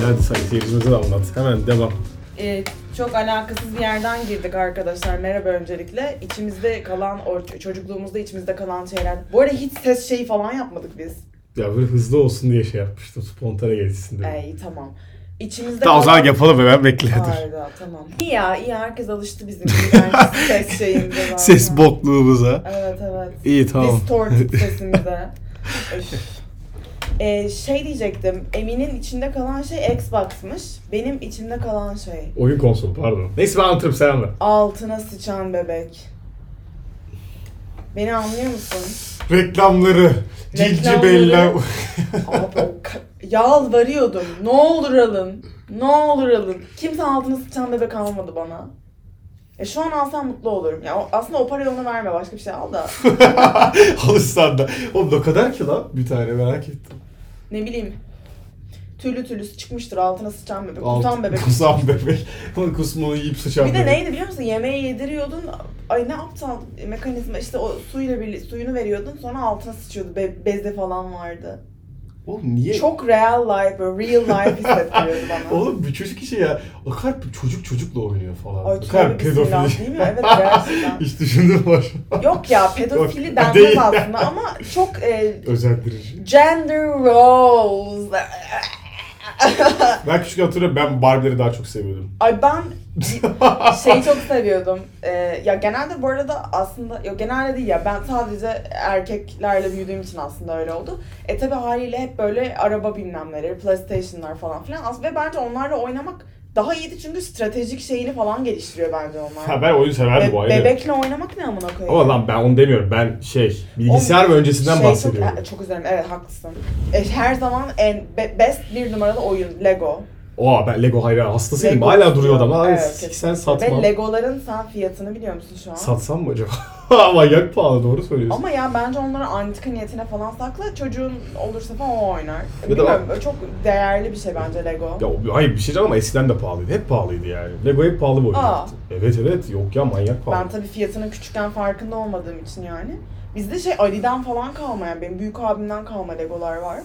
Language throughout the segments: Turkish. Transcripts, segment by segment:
Hadi say seyircimize de anlat. Hemen devam. Ee, çok alakasız bir yerden girdik arkadaşlar. Merhaba öncelikle. İçimizde kalan, o çocukluğumuzda içimizde kalan şeyler. Bu arada hiç ses şeyi falan yapmadık biz. Ya böyle hızlı olsun diye şey yapmıştım. Spontane geçsin diye. Ey tamam. İçimizde Tamam o zaman yapalım hemen bekle dur. Hayda tamam. İyi ya iyi herkes alıştı bizim ses şeyimize zaten. Ses bokluğumuza. Evet evet. İyi tamam. Distorted sesimize. Öf. Ee, şey diyecektim. Emin'in içinde kalan şey Xbox'mış. Benim içimde kalan şey. Oyun konsolu pardon. Neyse ben anlatırım sen anlat. Altına sıçan bebek. Beni anlıyor musun? Reklamları. Cilci Reklamları. Bella. Abi o ka- yalvarıyordum. Ne olur alın. Ne olur alın. Kimse altına sıçan bebek almadı bana. E şu an alsam mutlu olurum. Ya o- aslında o parayı ona verme başka bir şey al da. Alışsan da. Oğlum ne kadar ki lan bir tane merak ettim. Ne bileyim. Tüylü tüylüsü çıkmıştır altına sıçan bebek. Alt- Kutan bebek. Kusan bebek. Kusmunu yiyip sıçan Bir de bebek. neydi biliyor musun? Yemeği yediriyordun. Ay ne aptal mekanizma işte o suyla birlikte suyunu veriyordun sonra altına sıçıyordu. Be- bezi falan vardı. Oğlum niye? Çok real life, real life hissettiriyordu bana. Oğlum bir çocuk işi ya. O kadar çocuk çocukla oynuyor falan. Ay o kadar bismillah değil mi? Evet gerçekten. Hiç düşündüm var. Yok ya pedofili denmez aslında ama çok e, Özendirici. gender roles. Ben küçük hatırlıyorum ben Barbie'leri daha çok seviyordum. Ay ben şeyi çok seviyordum. Ee, ya genelde bu arada aslında yok genelde değil ya ben sadece erkeklerle büyüdüğüm için aslında öyle oldu. E tabi haliyle hep böyle araba bilmemleri, PlayStation'lar falan filan. As- Ve bence onlarla oynamak daha iyiydi çünkü stratejik şeyini falan geliştiriyor bence onlar. Ha ben oyun severdim bu Be- ayrı. bebekle oynamak ne amına koyayım? Ama lan ben onu demiyorum. Ben şey bilgisayar ve öncesinden Şey bahsediyorum. Çok, çok üzerine evet haklısın. E, her zaman en be- best bir numaralı oyun Lego. Oha ben Lego hayran hastasıydım. Lego Hala duruyor adam. Ay Evet, kesinlikle. satmam. Ve Legoların sen fiyatını biliyor musun şu an? Satsam mı acaba? Manyak pahalı doğru söylüyorsun. Ama ya bence onları antika niyetine falan sakla. Çocuğun olursa falan o oynar. da Bilmiyorum çok değerli bir şey bence Lego. Ya o- hayır bir şey diyeceğim ama eskiden de pahalıydı. Hep pahalıydı yani. Lego hep pahalı. Aa. Evet evet yok ya manyak pahalı. Ben tabii fiyatının küçükken farkında olmadığım için yani. Bizde şey Ali'den falan kalma yani benim büyük abimden kalma Legolar var.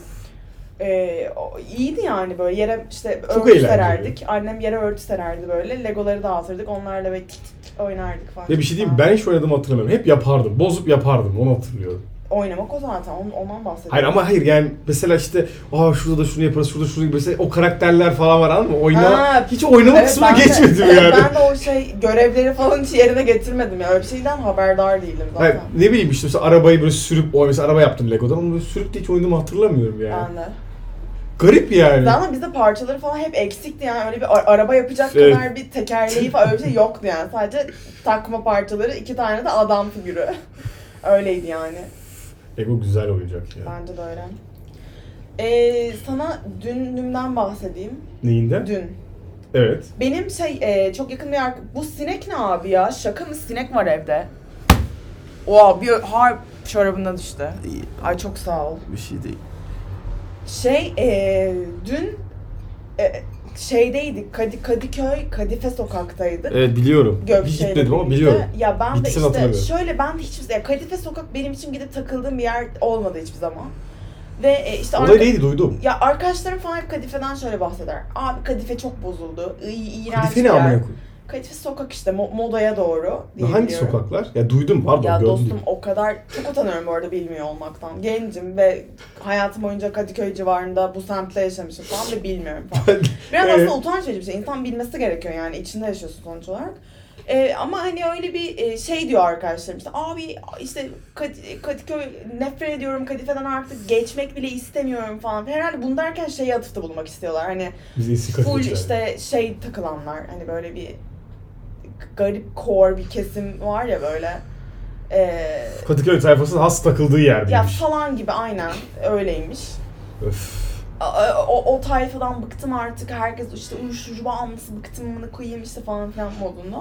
O- iyiydi yani böyle yere işte Çok örtü eğlenceli. sererdik. Annem yere örtü sererdi böyle. Legoları dağıtırdık. Onlarla böyle tik tik oynardık falan. Ya bir şey diyeyim mi? ben hiç oynadığımı hatırlamıyorum. Hep yapardım. Bozup yapardım. Onu hatırlıyorum. Oynamak o zaten. Ondan, ondan bahsediyorum. Hayır ama hayır yani mesela işte aa şurada da şunu yaparız, şurada şunu mesela o karakterler falan var anladın mı? Oyna, Ha, hiç oynama Evet, kısmına ben de- geçmedim evet, yani. Ben de o şey görevleri falan hiç yerine getirmedim ya. Öyle bir şeyden haberdar değilim zaten. Hayır, ne bileyim işte mesela arabayı böyle sürüp, o mesela araba yaptım Lego'dan ama böyle sürüp de hiç oynadığımı hatırlamıyorum yani. Ben de. Garip yani. Zaten bizde parçaları falan hep eksikti yani öyle bir araba yapacak Evet. kadar bir tekerleği falan öyle bir şey yoktu yani. Sadece takma parçaları, iki tane de adam figürü. Öyleydi yani. Lego güzel oyuncak ya. Bence de öyle. Ee, sana dünümden bahsedeyim. Neyinde? Dün. Evet. Benim şey e, çok yakın bir ark- Bu sinek ne abi ya? Şaka mı? Sinek var evde. Oha bir har çorabına düştü. Ay çok sağ ol. Bir şey değil. Şey e, dün e, şeydeydik Kadı, Kadıköy Kadife sokaktaydık. Evet biliyorum. Gökçe'yle Hiç gitmedim ama birlikte. biliyorum. Ya ben de Gitsen işte hatırlamıyorum. şöyle ben de hiçbir ya Kadife sokak benim için gidip takıldığım bir yer olmadı hiçbir zaman. Ve e, işte Olay arka- neydi duydum. ya arkadaşlarım falan hep Kadife'den şöyle bahseder. Abi Kadife çok bozuldu. İyi, iğrenç Kadife bir ne yer. amına koyayım? Kadife sokak işte mo- modaya doğru diye Hangi biliyorum. sokaklar? Ya duydum pardon Ya gördüm. dostum o kadar çok utanıyorum bu arada bilmiyor olmaktan. Gencim ve hayatım boyunca Kadıköy civarında bu semtte yaşamışım falan ve bilmiyorum falan. Biraz Evet. aslında utanç verici bir şey. İnsan bilmesi gerekiyor yani içinde yaşıyorsun sonuç olarak. Ee, ama hani öyle bir e, şey diyor arkadaşlarım işte abi işte Kad- Kadıköy nefret ediyorum Kadife'den artık geçmek bile istemiyorum falan. Herhalde bunu derken şeye atıfta bulmak istiyorlar. Hani full işte şey takılanlar hani böyle bir garip core bir kesim var ya böyle. Ee, Kadıköy tayfasının has takıldığı ya yerdeymiş. falan gibi aynen öyleymiş. Öf. O, o tayfadan bıktım artık herkes işte uyuşturucu bağımlısı bıktım bunu koyayım işte falan filan modunda.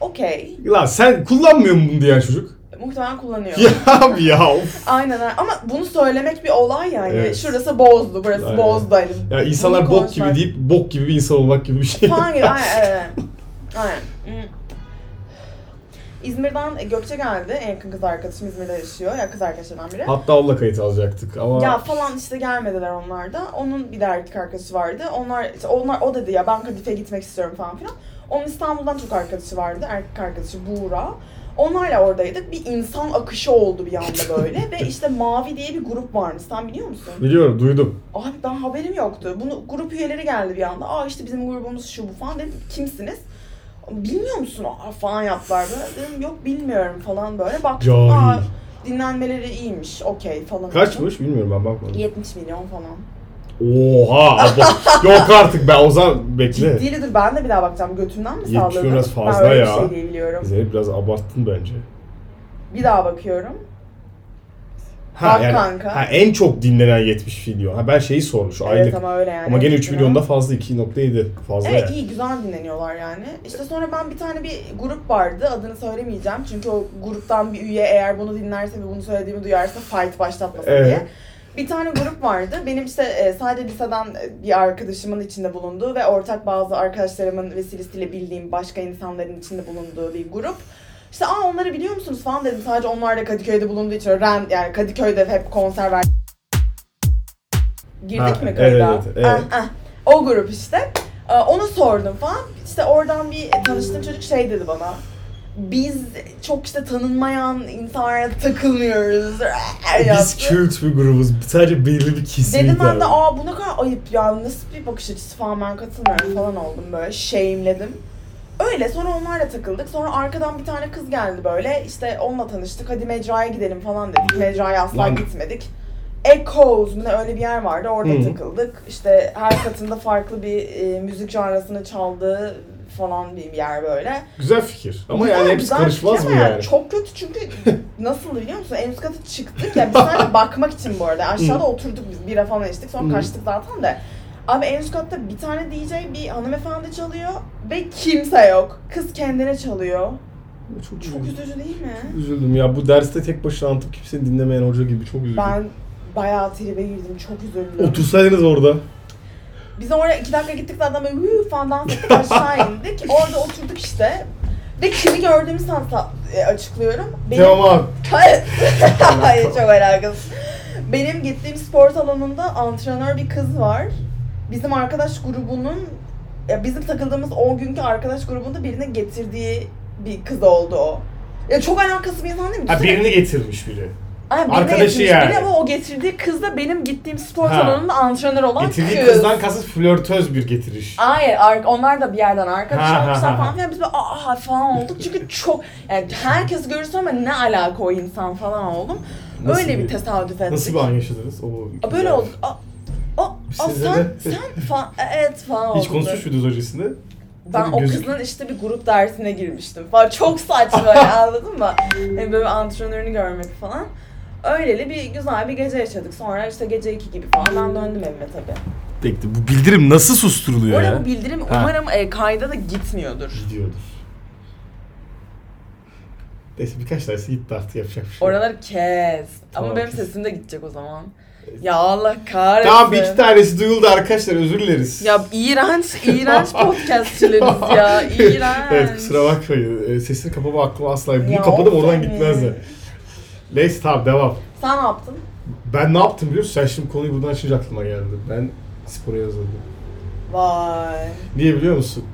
Okey. Lan sen kullanmıyor musun bunu diyen çocuk? Muhtemelen kullanıyor. ya abi ya of. Aynen ama bunu söylemek bir olay yani. Evet. Şurası bozdu, burası Aynen. bozdu. Hani Ya insanlar bunu bok gibi konuşmak- deyip bok gibi bir insan olmak gibi bir şey. Falan gibi aynen. Aynen. aynen. İzmir'den Gökçe geldi. En yakın kız arkadaşım İzmir'de yaşıyor. Ya kız arkadaşlarından biri. Hatta onunla kayıt alacaktık ama Ya falan işte gelmediler onlar da. Onun bir de erkek arkadaşı vardı. Onlar, işte onlar o dedi ya ben Kadife'ye gitmek istiyorum falan filan. Onun İstanbul'dan çok arkadaşı vardı. Erkek arkadaşı Buğra. Onlarla oradaydık. Bir insan akışı oldu bir anda böyle. Ve işte Mavi diye bir grup varmış. Sen biliyor musun? biliyorum duydum. Abi ben haberim yoktu. Bunu grup üyeleri geldi bir anda. Aa işte bizim grubumuz şu bu falan dedim. Kimsiniz? Bilmiyor musun? Falan yaptılar böyle. Dedim yok bilmiyorum falan böyle. Baktım Cahil. aa dinlenmeleri iyiymiş. Okey falan. Kaçmış bilmiyorum ben bakmadım. 70 milyon falan. Oha! Yok artık ben o zaman bekle. Ciddi dur ben de bir daha bakacağım. Götümden mi 70 salladım? biraz fazla ben öyle ya. bir şey. Zeynep biraz abarttın bence. Bir daha bakıyorum. Ha, Bak yani, kanka. Ha, en çok dinlenen 70 milyon. Ha ben şeyi sormuş aylık. Evet ama öyle yani. Ama gene 3 Eskiden. milyonda fazla 2.7 fazla Evet yani. iyi güzel dinleniyorlar yani. İşte sonra ben bir tane bir grup vardı adını söylemeyeceğim çünkü o gruptan bir üye eğer bunu dinlerse ve bunu söylediğimi duyarsa fight başlatmasın Evet. diye. Bir tane grup vardı. Benim işte e, sadece liseden bir arkadaşımın içinde bulunduğu ve ortak bazı arkadaşlarımın vesilesiyle bildiğim başka insanların içinde bulunduğu bir grup. İşte aa onları biliyor musunuz falan dedim. Sadece onlar da Kadıköy'de bulunduğu için ren, yani Kadıköy'de hep konser ver. Girdik Ha, mi kayda? evet, evet. Ah, ah. O grup işte. Ee, Onu sordum falan. İşte oradan bir tanıştığım çocuk şey dedi bana. Biz çok işte tanınmayan insanlara takılmıyoruz. Biz kült bir grubuz. Sadece belirli bir kesim. Dedim ben de aa bu ne kadar ayıp ya nasıl bir bakış açısı falan ben katılmıyorum falan oldum böyle shame'ledim. Öyle sonra onlarla takıldık. Sonra arkadan bir tane kız geldi böyle. İşte onunla tanıştık. Hadi mecraya gidelim falan dedik. Mecraya asla Lan. gitmedik. Echoes ne öyle bir yer vardı. Orada Hı. takıldık. İşte her katında farklı bir e, müzik janrasını çaldığı falan bir yer böyle. Güzel fikir. Ama Güzel, yani hepsi güzel karışmaz fikir mı ama yani? Çok kötü çünkü nasıl biliyor musun? En üst kata çıktık ya biz sadece bakmak için bu arada. Aşağıda oturduk biz bira falan içtik sonra kaçtık zaten de. Abi en üst katta bir tane DJ bir hanımefendi çalıyor ve kimse yok. Kız kendine çalıyor. Çok, Çok üzüldüm. üzücü değil mi? üzüldüm ya. Bu derste tek başına anlatıp kimsenin dinlemeyen hoca gibi çok üzüldüm. Ben bayağı tribe girdim. Çok üzüldüm. Otursaydınız orada. Biz oraya iki dakika gittik zaten böyle "Huu" falan dans ettik aşağı indik. Orada oturduk işte. Ve kimi gördüğümü sana sa- e, açıklıyorum. Benim... Teoman. Hayır. Hayır çok alakasız. Benim gittiğim spor salonunda antrenör bir kız var. Bizim arkadaş grubunun ya bizim takıldığımız o günkü arkadaş grubunda birinin getirdiği bir kız oldu o. Ya çok alakasız bir insan değil mi? Ha Düşünsene- birini getirmiş biri. Aynen, birine arkadaşı getirmiş yani. biri ama o getirdiği kız da benim gittiğim spor Ha. salonunda antrenör olan Getirdiği kız. kızdan kasıt flörtöz bir getiriş. Hayır, ar- onlar da bir yerden arkadaş Ha, ha, olmuşlar ha, falan filan. Biz böyle aa falan olduk çünkü çok yani herkes görürse ama ne alaka o insan falan oldum. Nasıl Öyle bir, bir- tesadüf ettik. Nasıl bir an yaşadınız? O Aa, Böyle oldu. Aa, aa, Size sen, de- sen falan, evet falan oldu. Hiç konuşmuş muydunuz öncesinde? Ben Tabii o gözük- kızın işte bir grup dersine girmiştim falan. Çok saçma ya, anladın mı? Yani böyle antrenörünü görmek falan. Öyleli bir güzel bir gece yaşadık. Sonra işte gece iki gibi falan ben döndüm evime tabii. Bekle bu bildirim nasıl susturuluyor Orada bu bildirim Ha. umarım e, kayda da gitmiyordur. Gidiyordur. Neyse birkaç tanesi gitti artık yapacak bir şey. yok. Oraları kes. Tamam, Ama benim kes. sesim de gidecek o zaman. Ya Allah kahretsin. Tamam bir iki tanesi duyuldu arkadaşlar özür dileriz. Ya iğrenç, iğrenç podcastçileriz ya. İğrenç. evet kusura bakmayın. Ee, Sesini kapama aklıma asla. Bunu Ya kapadım oradan gitmezler. Neyse tamam devam. Sen ne yaptın? Ben ne yaptım biliyor musun? Sen şimdi konuyu buradan açınca aklıma geldi. Ben spora yazıldım. Vay. Niye biliyor musun?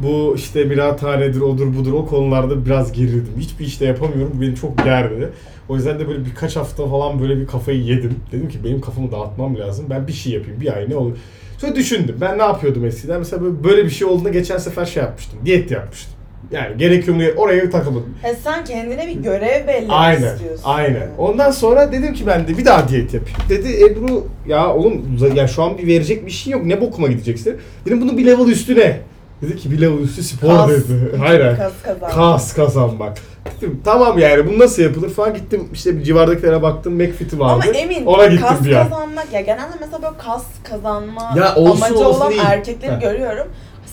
Bu işte birathanedir, odur budur o konularda biraz gerildim. Hiçbir işte yapamıyorum. Bu beni çok gerdi. O yüzden de böyle birkaç hafta falan böyle bir kafayı yedim. Dedim ki benim kafamı dağıtmam lazım. Ben bir şey yapayım. Bir ay ne olur. Sonra düşündüm. Ben ne yapıyordum eskiden? Mesela böyle, böyle bir şey olduğunda geçen sefer şey yapmıştım. Diyet yapmıştım. Yani gerekiyor mu oraya takılmadım. He sen kendine bir görev belli Aynen. istiyorsun. Aynen. Ondan sonra dedim ki ben de bir daha diyet yapayım. Dedi Ebru ya oğlum ya şu an bir verecek bir şey yok. Ne bokuma gideceksin? Dedim bunun bir level üstüne. Dedi ki bir level üstü spor Kas. dedi. Hayır. hayır. Kas kazan. Kas kazanmak. Dedim tamam yani bu nasıl yapılır falan gittim işte bir civardakilere baktım McFit'i vardı. Ama emin Ona gittim kas bir an. kazanmak ya genelde mesela böyle kas kazanma Ya olsun, amacı olsun olan değil. erkekleri Heh. görüyorum.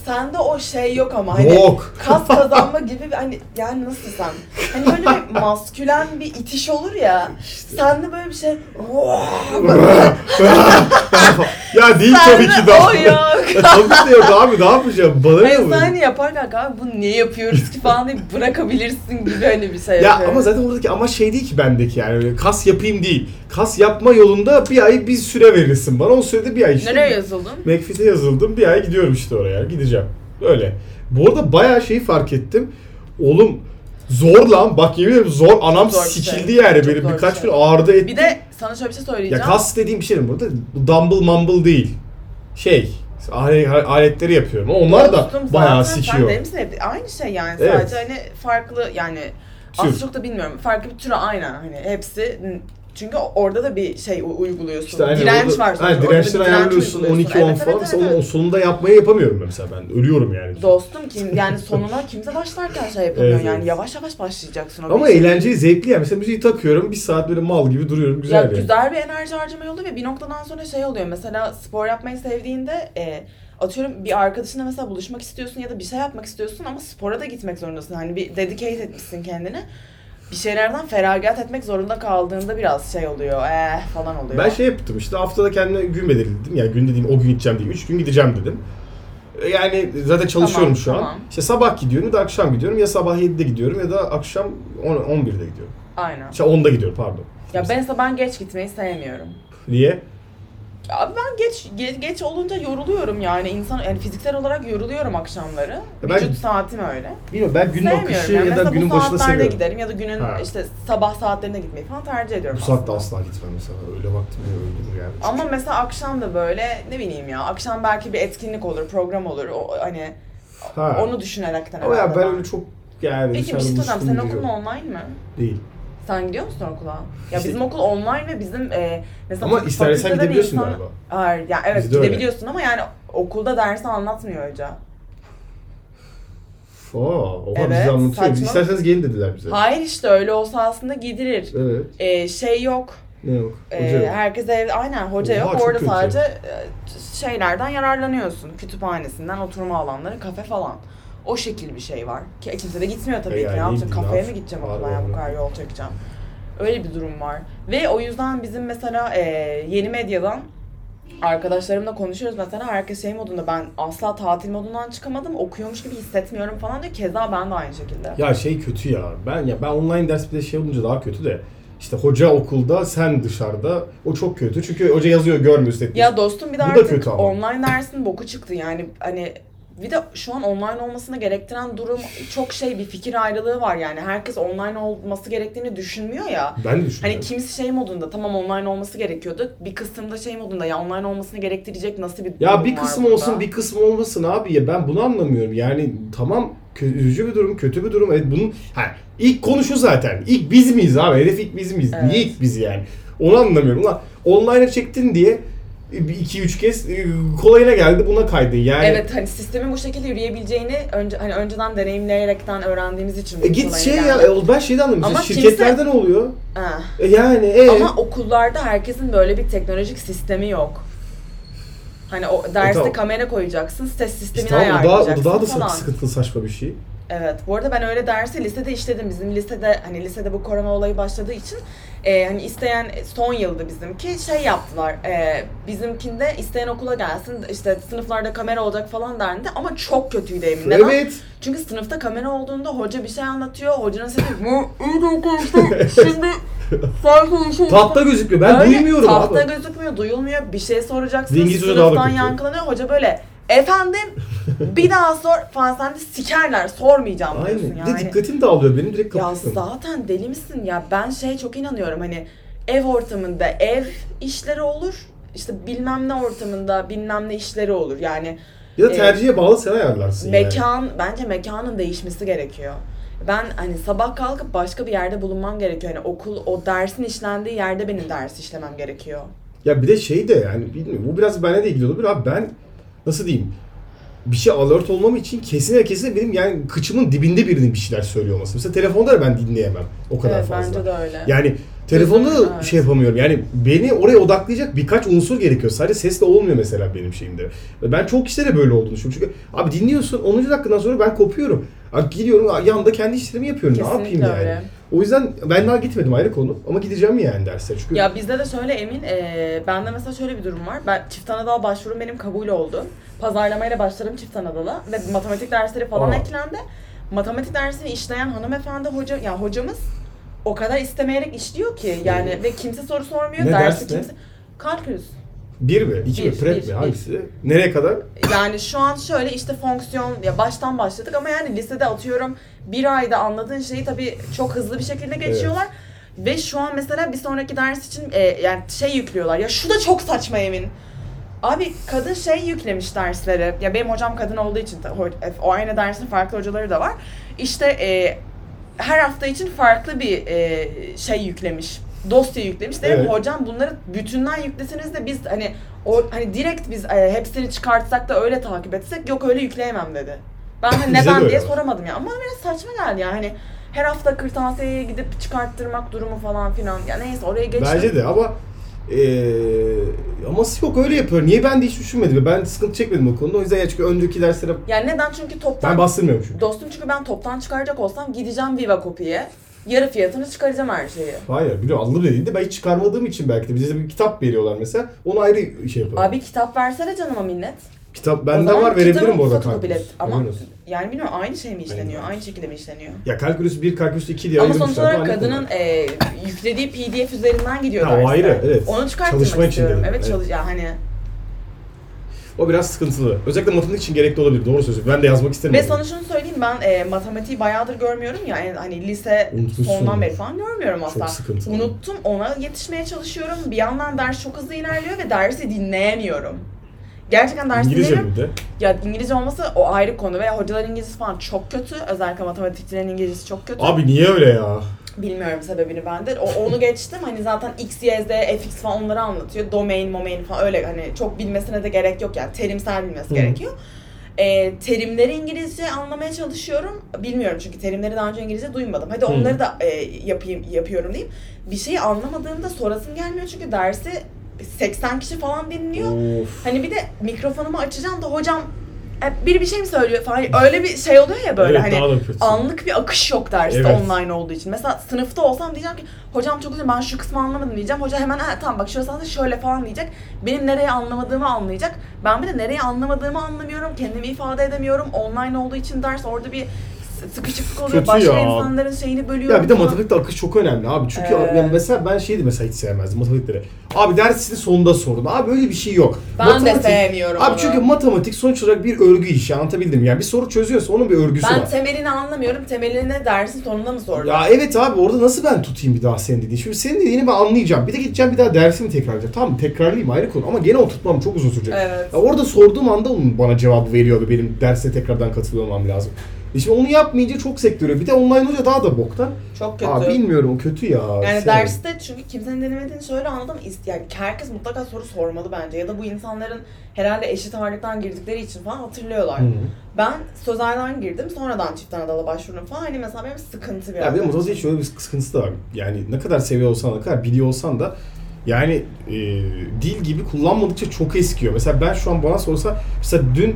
Sende o şey yok ama hani Yok. kas kazanma gibi bir hani yani nasıl sen hani böyle bir maskülen bir itiş olur ya sende böyle bir şey ya değil Sende tabii ki de. o yok. Ya tabii ki de yok abi ne yapacağım? Bana ne Hayır bu? sen hani yaparken abi bunu niye yapıyoruz ki falan deyip bırakabilirsin gibi hani bir şey Ya yapıyorum. ama zaten oradaki amaç şey değil ki bendeki yani kas yapayım değil. Kas yapma yolunda bir ay bir süre verirsin bana. O sürede bir ay işte. Nereye yazıldın? McFit'e yazıldım. Bir ay gidiyorum işte oraya. Gideceğim. Öyle. Bu arada bayağı şeyi fark ettim. Oğlum zor lan. Bak yemin ederim zor. Anam zor bir sikildi şey. yani. Çok bir birkaç şey. gün ağrıda etti. Bir de sana şöyle bir şey söyleyeceğim. Ya kas dediğim bir şey mi burada? Bu dumbbell mumble değil. Şey, ale- aletleri yapıyorum. Onlar da Dostum, bayağı zaten sikiyor. Sen hep aynı şey yani Evet. sadece hani farklı yani Tür. aslında çok da bilmiyorum farklı bir türü aynı hani hepsi çünkü orada da bir şey u- uyguluyorsun. İşte aynen direnç orada- var aynen, dirençleri direnç ayarlıyorsun uyguluyorsun. 12-10 Evet, falan. evet, Mesela evet, onu o evet. sonunda yapmayı yapamıyorum mesela ben. Ölüyorum yani. Dostum kim yani sonuna kimse başlarken şey yapamıyor Evet, yani evet. yavaş yavaş başlayacaksın. o Ama şey. eğlenceli, zevkli yani. Mesela müziği takıyorum, bir saat böyle mal gibi duruyorum. Güzel ya yani. güzel bir enerji harcama yolu ve bir noktadan sonra şey oluyor. Mesela spor yapmayı sevdiğinde e, atıyorum bir arkadaşınla mesela buluşmak istiyorsun ya da bir şey yapmak istiyorsun ama spora da gitmek zorundasın. Hani bir dedicate etmişsin kendini. Bir şeylerden feragat etmek zorunda kaldığında biraz şey oluyor. Eh falan oluyor. Ben şey yaptım işte haftada kendime gün belirledim. Yani gün dediğim o gün gideceğim değil. Üç gün gideceğim dedim. E, Yani zaten çalışıyorum Tamam, şu an. tamam. İşte sabah gidiyorum ya da akşam gidiyorum. Ya sabah 7'de gidiyorum ya da akşam 10, 11'de gidiyorum. Aynen. İşte 10'da gidiyorum pardon. Ya ben ben geç gitmeyi sevmiyorum. Niye? Ya ben geç ge- geç olunca yoruluyorum yani insan yani fiziksel olarak yoruluyorum akşamları. Ya ben- Vücut saatim öyle. Bilmiyorum ben günün Sevmiyorum akışı yani. ya da Mesela günün bu başında saatlerde seviyorum. giderim ya da günün Ha. işte sabah saatlerinde gitmeyi falan tercih ediyorum. Bu saatte aslında. asla gitmem mesela. Öyle vaktim yok öldürür yani. Ama mesela akşam da böyle ne bileyim ya akşam belki bir etkinlik olur, program olur. O hani Ha. onu düşünerekten Ama ya herhalde ben öyle çok yani Peki bir şey soracağım. Senin okulun diyorum. online mi? Değil. Sen gidiyor musun okula? Ya İşte- bizim okul online ve bizim e, mesela Ama fakü- istersen fakültede gidebiliyorsun insan- galiba. Hayır, ya evet Bizde öyle. gidebiliyorsun ama yani okulda dersi anlatmıyor hoca. Oo, oha Evet, bize anlatıyor. saçma. İsterseniz gelin dediler bize. Hayır işte öyle olsa aslında gidilir. Evet. E, şey yok. Ne yok? E, Hoca yok. herkes evde aynen hoca Oha, yok. çok Orada kötü. sadece e, şeylerden yararlanıyorsun. Kütüphanesinden, oturma alanları, kafe falan. O şekil bir şey var. Ki kimse de gitmiyor tabii E ki. yani Ne yapacağım? mi yapsın? gideceğim okula ya bu kadar yol çekeceğim. Öyle bir durum var. Ve o yüzden bizim mesela e, yeni medyadan arkadaşlarımla konuşuyoruz mesela herkes şey modunda ben asla tatil modundan çıkamadım okuyormuş gibi hissetmiyorum falan diyor. Keza ben de aynı şekilde. Ya şey kötü ya. Ben ya ben online ders bir de şey olunca daha kötü de. İşte hoca okulda, sen dışarıda. O çok kötü. Çünkü hoca yazıyor görmüyorsun. Ya dostum bir de Bu da artık kötü ama. online dersin boku çıktı yani hani bir de şu an online olmasını gerektiren durum çok şey bir fikir ayrılığı var yani herkes online olması gerektiğini düşünmüyor ya. ben de düşünüyorum. Hani kimisi şey modunda tamam online olması gerekiyordu. Bir kısımda şey modunda ya online olmasını gerektirecek nasıl bir Ya bir kısım burada? olsun bir kısım olmasın abi ya ben bunu anlamıyorum. Yani tamam üzücü bir durum, kötü bir durum. Evet bunun ha, ilk konuşu zaten. İlk biz miyiz abi? Hedef ilk biz miyiz? Evet. Niye ilk biz yani? Onu anlamıyorum. Ulan online'a çektin diye bir iki üç kez e, kolayına geldi buna kaydın yani. Evet hani sistemin bu şekilde yürüyebileceğini önce hani önceden deneyimleyerekten öğrendiğimiz için E git şey ya, geldi. e, ben şeyden anlamıyorum. Ama şirketlerde ne oluyor? Ha. E yani e, Ama okullarda herkesin böyle bir teknolojik sistemi yok. Hani o derste tamam. kamera koyacaksın, ses sistemini işte tamam, o daha, o ayarlayacaksın da daha da falan. sıkıntılı saçma bir şey. Evet. Bu arada ben öyle dersi lisede işledim. Bizim lisede hani lisede bu korona olayı başladığı için e, hani isteyen son yıldı bizimki şey yaptılar. E, bizimkinde isteyen okula gelsin işte sınıflarda kamera olacak falan dendi ama çok kötüydü emin. Neden? Evet. Çünkü sınıfta kamera olduğunda hoca bir şey anlatıyor. Hocanın sesi "Hı, iyi de arkadaşlar şimdi Tahta gözükmüyor. Ben Öyle duymuyorum tahta abi. gözükmüyor, duyulmuyor. Bir şey soracaksın. İngilizce daha da Sınıftan kötü. yankılanıyor. Hoca böyle efendim bir daha sor falan sen de sikerler sormayacağım diyorsun Aynen. Bir yani. de dikkatim dağılıyor benim direkt Ya kapatıyorum. zaten deli misin ya? Ben şey çok inanıyorum hani ev ortamında ev işleri olur. işte bilmem ne ortamında bilmem ne işleri olur. Yani Ya da e, tercihe bağlı sen ayarlarsın yani. mekan bence mekanın değişmesi gerekiyor. Ben hani sabah kalkıp başka bir yerde bulunmam gerekiyor. Hani okul o dersin işlendiği yerde benim ders işlemem gerekiyor. Ya bir de şey de yani bilmiyorum bu biraz benimle de ilgili olabilir abi ben nasıl diyeyim bir şey alert olmam için kesin ve kesin benim yani kıçımın dibinde birinin bir şeyler söylüyor olması. Mesela telefonda da ben dinleyemem o kadar evet fazla. bence de öyle. Yani Telefonda da Evet. şey yapamıyorum. Yani beni oraya odaklayacak birkaç unsur gerekiyor. Sadece sesle olmuyor mesela benim şeyimde. Ben çok kişilere böyle olduğunu düşünüyorum. Çünkü abi dinliyorsun 10. dakikadan sonra ben kopuyorum. Abi gidiyorum yanında kendi işlerimi yapıyorum. ne yapayım Kesinlikle yani? öyle. O yüzden ben daha gitmedim ayrı konu. Ama gideceğim yani derse. Çünkü Ya bizde de şöyle Emin, e, bende mesela şöyle bir durum var. Ben çift anadal başvurum benim kabul oldu. Pazarlamayla başlarım çift anadala ve matematik dersleri falan Aa. eklendi. Matematik dersini işleyen hanımefendi hoca, yani hocamız o kadar istemeyerek işliyor ki yani ve kimse soru sormuyor. Ne dersi ders ne? kimse kalkülüs. Bir mi? iki Bir, mi? Prep bir, mi? bir. Hangisi? Nereye kadar? Yani şu an şöyle işte fonksiyon ya baştan başladık ama yani lisede atıyorum bir ayda anladığın şeyi tabii çok hızlı bir şekilde geçiyorlar. Ve şu an mesela bir sonraki ders için e, yani şey yüklüyorlar. Ya şu da çok saçma Emin. Abi kadın şey yüklemiş dersleri. Ya benim hocam kadın olduğu için ho- o aynı dersin farklı hocaları da var. İşte e, her hafta için farklı bir e, şey yüklemiş. Dosya yüklemiş. Dedim Evet. hocam bunları bütünden yükleseniz de biz hani o hani direkt biz e, hepsini çıkartsak da öyle takip etsek yok öyle yükleyemem dedi. Ben hani neden diye var. soramadım ya. Ama biraz saçma geldi yani. Hani her hafta kırtasiyeye gidip çıkarttırmak durumu falan filan. Ya neyse oraya geçtim. Bence de ama eee aması yok öyle yapıyor. Niye ben de hiç düşünmedim. Ben sıkıntı çekmedim o konuda. O yüzden ya çünkü önceki derslere Yani neden? Çünkü toptan... ben bastırmıyorum çünkü. Dostum çünkü ben toptan çıkaracak olsam gideceğim Viva Copy'ye. Yarı fiyatını çıkaracağım her şeyi. Hayır biliyorum aldım dediğinde ben hiç çıkarmadığım için belki de bize bir kitap veriyorlar mesela. Onu ayrı şey yapalım. Abi kitap versene canıma minnet. kitap O bende zaman var verebilirim kitabı bu arada kalkülüs. Ama olsun. yani bilmiyorum aynı şey mi işleniyor? Aynı şekilde mi işleniyor? Ya kalkülüs 1, kalkülüs 2 diye Ama sonuç olarak kadının e, yüklediği PDF üzerinden gidiyor Ha, o dersler. ayrı, evet. Onu çıkartmak Çalışma için istiyorum. dedim, Evet, evet. çalış ya hani. O biraz sıkıntılı. Özellikle matematik için gerekli olabilir. Doğru söylüyorsun. Ben de yazmak isterim. Ve sana şunu söyleyeyim ben e, matematiği bayağıdır görmüyorum ya yani hani lise Unutmuşsun. sondan beri falan görmüyorum asla. Çok sıkıntı. Unuttum ona yetişmeye çalışıyorum. Bir yandan ders çok hızlı ilerliyor ve dersi dinleyemiyorum. Gerçekten ders İngilizce dinleyemiyorum. mi de? Ya İngilizce olması o ayrı konu ve hocaların İngilizcesi falan çok kötü. Özellikle matematikçilerin İngilizcesi çok kötü. Abi niye öyle ya? Bilmiyorum sebebini ben de. O, onu geçtim hani zaten X, Y, Z, Fx falan onları anlatıyor. Domain, momain falan öyle hani çok bilmesine de gerek yok yani terimsel bilmesi Hı. gerekiyor. Ee, terimleri İngilizce anlamaya çalışıyorum. Bilmiyorum çünkü terimleri daha önce İngilizce duymadım. Hadi Hı. onları da e, yapayım yapıyorum diyeyim. Bir şeyi anlamadığımda sorasım gelmiyor çünkü dersi 80 kişi falan dinliyor. Of. Hani bir de mikrofonumu açacağım da hocam e, biri bir şey mi söylüyor falan öyle bir şey oluyor ya böyle evet, hani daha da kötü. anlık bir akış yok derste Evet. online olduğu için. Mesela sınıfta olsam diyeceğim ki hocam çok özür dilerim ben şu kısmı anlamadım diyeceğim. Hoca hemen ha tamam bak şurası da şöyle falan diyecek. Benim nereye anlamadığımı anlayacak. Ben bir de nereye anlamadığımı anlamıyorum. Kendimi ifade edemiyorum. Online olduğu için ders orada bir sıkışıklık oluyor. Kötü Başka ya. insanların şeyini bölüyorum. Ya bir de matematikte akış çok önemli abi. Çünkü Evet. yani mesela ben şeydi mesela hiç sevmezdim matematikleri. Abi dersini sonunda sorun. Abi öyle bir şey yok. Ben de sevmiyorum Abi onu. çünkü matematik sonuç olarak bir örgü işi anlatabildim mi? Yani bir soru çözüyorsa onun bir örgüsü Ben var. temelini anlamıyorum. Temelini dersin sonunda mı sordun? Ya evet abi orada nasıl ben tutayım bir daha senin dediğini? Şimdi senin dediğini ben anlayacağım. Bir de gideceğim bir daha dersimi tekrarlayacağım. Tamam tekrarlayayım ayrı konu ama gene o tutmam çok uzun sürecek. Evet. Ya orada sorduğum anda onun bana cevabı veriyor ve benim derse tekrardan katılıyor olmam lazım. E şimdi onu yapmayınca çok sektörüyor. Bir de online hoca daha da boktan. Çok kötü. Abi bilmiyorum o kötü ya. Yani Sevmedim. derste çünkü kimsenin denemediğini şöyle anladım. Yani herkes mutlaka soru sormalı bence. Ya da bu insanların herhalde eşit ağırlıktan girdikleri için falan hatırlıyorlar. Hı. Ben sözelden girdim. Sonradan çift anadala başvurdum falan. Hani mesela benim sıkıntı biraz. Ya bir de matematik şöyle bir sıkıntısı da var. Yani ne kadar seviyor olsan ne kadar biliyor olsan da yani e, dil gibi kullanmadıkça çok eskiyor. Mesela ben şu an bana sorsa mesela dün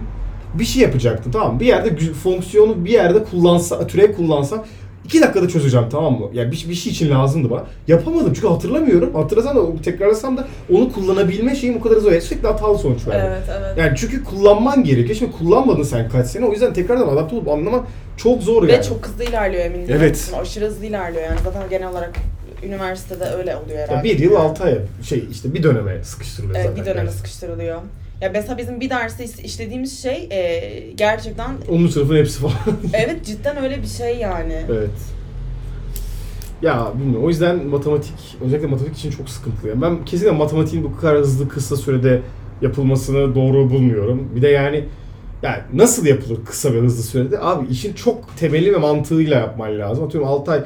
bir şey yapacaktım tamam mı? Bir yerde fonksiyonu bir yerde kullansa, türev kullansam iki dakikada çözeceğim tamam mı? Yani bir, bir şey için lazımdı bana. Yapamadım çünkü hatırlamıyorum. Hatırlasam da tekrarlasam da onu kullanabilme şeyim o kadar zor. Yani Sürekli hatalı sonuç verdi. Evet evet. Yani çünkü kullanman gerekiyor. Şimdi kullanmadın sen kaç sene. O yüzden tekrardan adapte olup anlaman çok zor Ve yani. çok hızlı ilerliyor eminim. Evet. Aşırı hızlı ilerliyor yani. Zaten genel olarak üniversitede öyle oluyor herhalde. Ya bir yıl altı ay şey işte bir döneme sıkıştırılıyor Evet, zaten. bir döneme ders. sıkıştırılıyor. Ya mesela bizim bir derste işlediğimiz şey e, gerçekten Onun sınıfın hepsi falan. evet cidden öyle bir şey yani. evet. Ya bilmiyorum. O yüzden matematik, özellikle matematik için çok sıkıntılı. Yani ben kesinlikle matematiğin bu kadar hızlı kısa sürede yapılmasını doğru bulmuyorum. Bir de yani yani nasıl yapılır kısa ve hızlı sürede? Abi işin çok temeli ve mantığıyla yapman lazım. Atıyorum 6 ay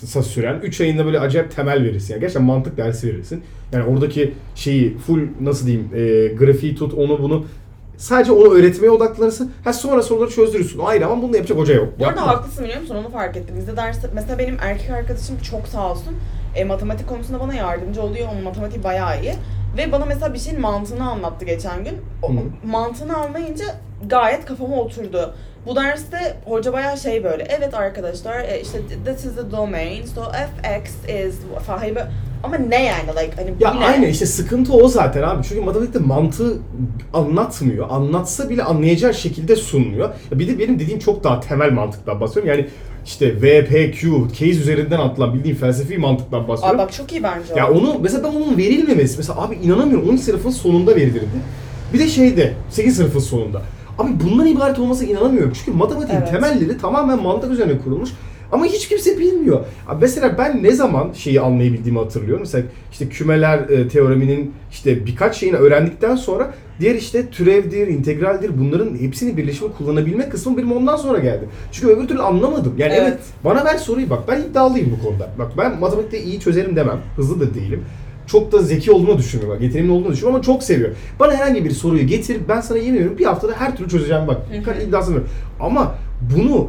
kısa süren 3 ayında böyle acayip temel verirsin. Yani gerçekten mantık dersi verirsin. Yani oradaki şeyi full nasıl diyeyim e, grafiği tut onu bunu sadece onu öğretmeye odaklanırsın. Ha sonra soruları çözdürürsün. O ayrı ama bunu da yapacak hoca yok. Bu arada Yapma. haklısın biliyor musun? Onu fark ettim. Bizde derste mesela benim erkek arkadaşım çok sağ olsun. e, matematik konusunda bana yardımcı oluyor. Onun matematiği bayağı iyi. Ve bana mesela bir şeyin mantığını anlattı geçen gün. O, Hı. mantığını anlayınca gayet kafama oturdu. Bu derste hoca bayağı şey böyle, evet arkadaşlar e, işte this is the domain, so fx is falan böyle- ama ne yani like hani Ya ne? aynen işte sıkıntı o zaten abi. Çünkü matematikte mantığı anlatmıyor. Anlatsa bile anlayacağı şekilde sunmuyor. Ya bir de benim dediğim çok daha temel mantıktan bahsediyorum. Yani işte VPQ, case üzerinden atılan bildiğin felsefi mantıktan Aa, bahsediyorum. bak çok iyi bence. Ya onu mesela ben onun verilmemesi mesela abi inanamıyorum 10 sınıfın sonunda verilirdi. Bir de şeyde 8 sınıfın sonunda. Abi bundan ibaret olmasına inanamıyorum. Çünkü matematiğin Evet. temelleri tamamen mantık üzerine kurulmuş. Ama hiç kimse bilmiyor. Abi mesela ben ne zaman şeyi anlayabildiğimi hatırlıyorum. Mesela işte kümeler e, teoreminin işte birkaç şeyini öğrendikten sonra diğer işte türevdir, integraldir bunların hepsini birleşimi kullanabilme kısmı benim ondan sonra geldi. Çünkü öbür türlü anlamadım. Yani evet, Evet. bana ver soruyu bak ben iddialıyım bu konuda. Bak ben matematikte iyi çözerim demem. Hızlı da değilim. Çok da zeki olduğunu düşünmüyorum. Bak, yetenimli olduğunu düşünmüyorum ama çok seviyorum. Bana herhangi bir soruyu getir ben sana yemin ediyorum bir haftada her türlü çözeceğim bak. İddiasını veriyorum. Ama bunu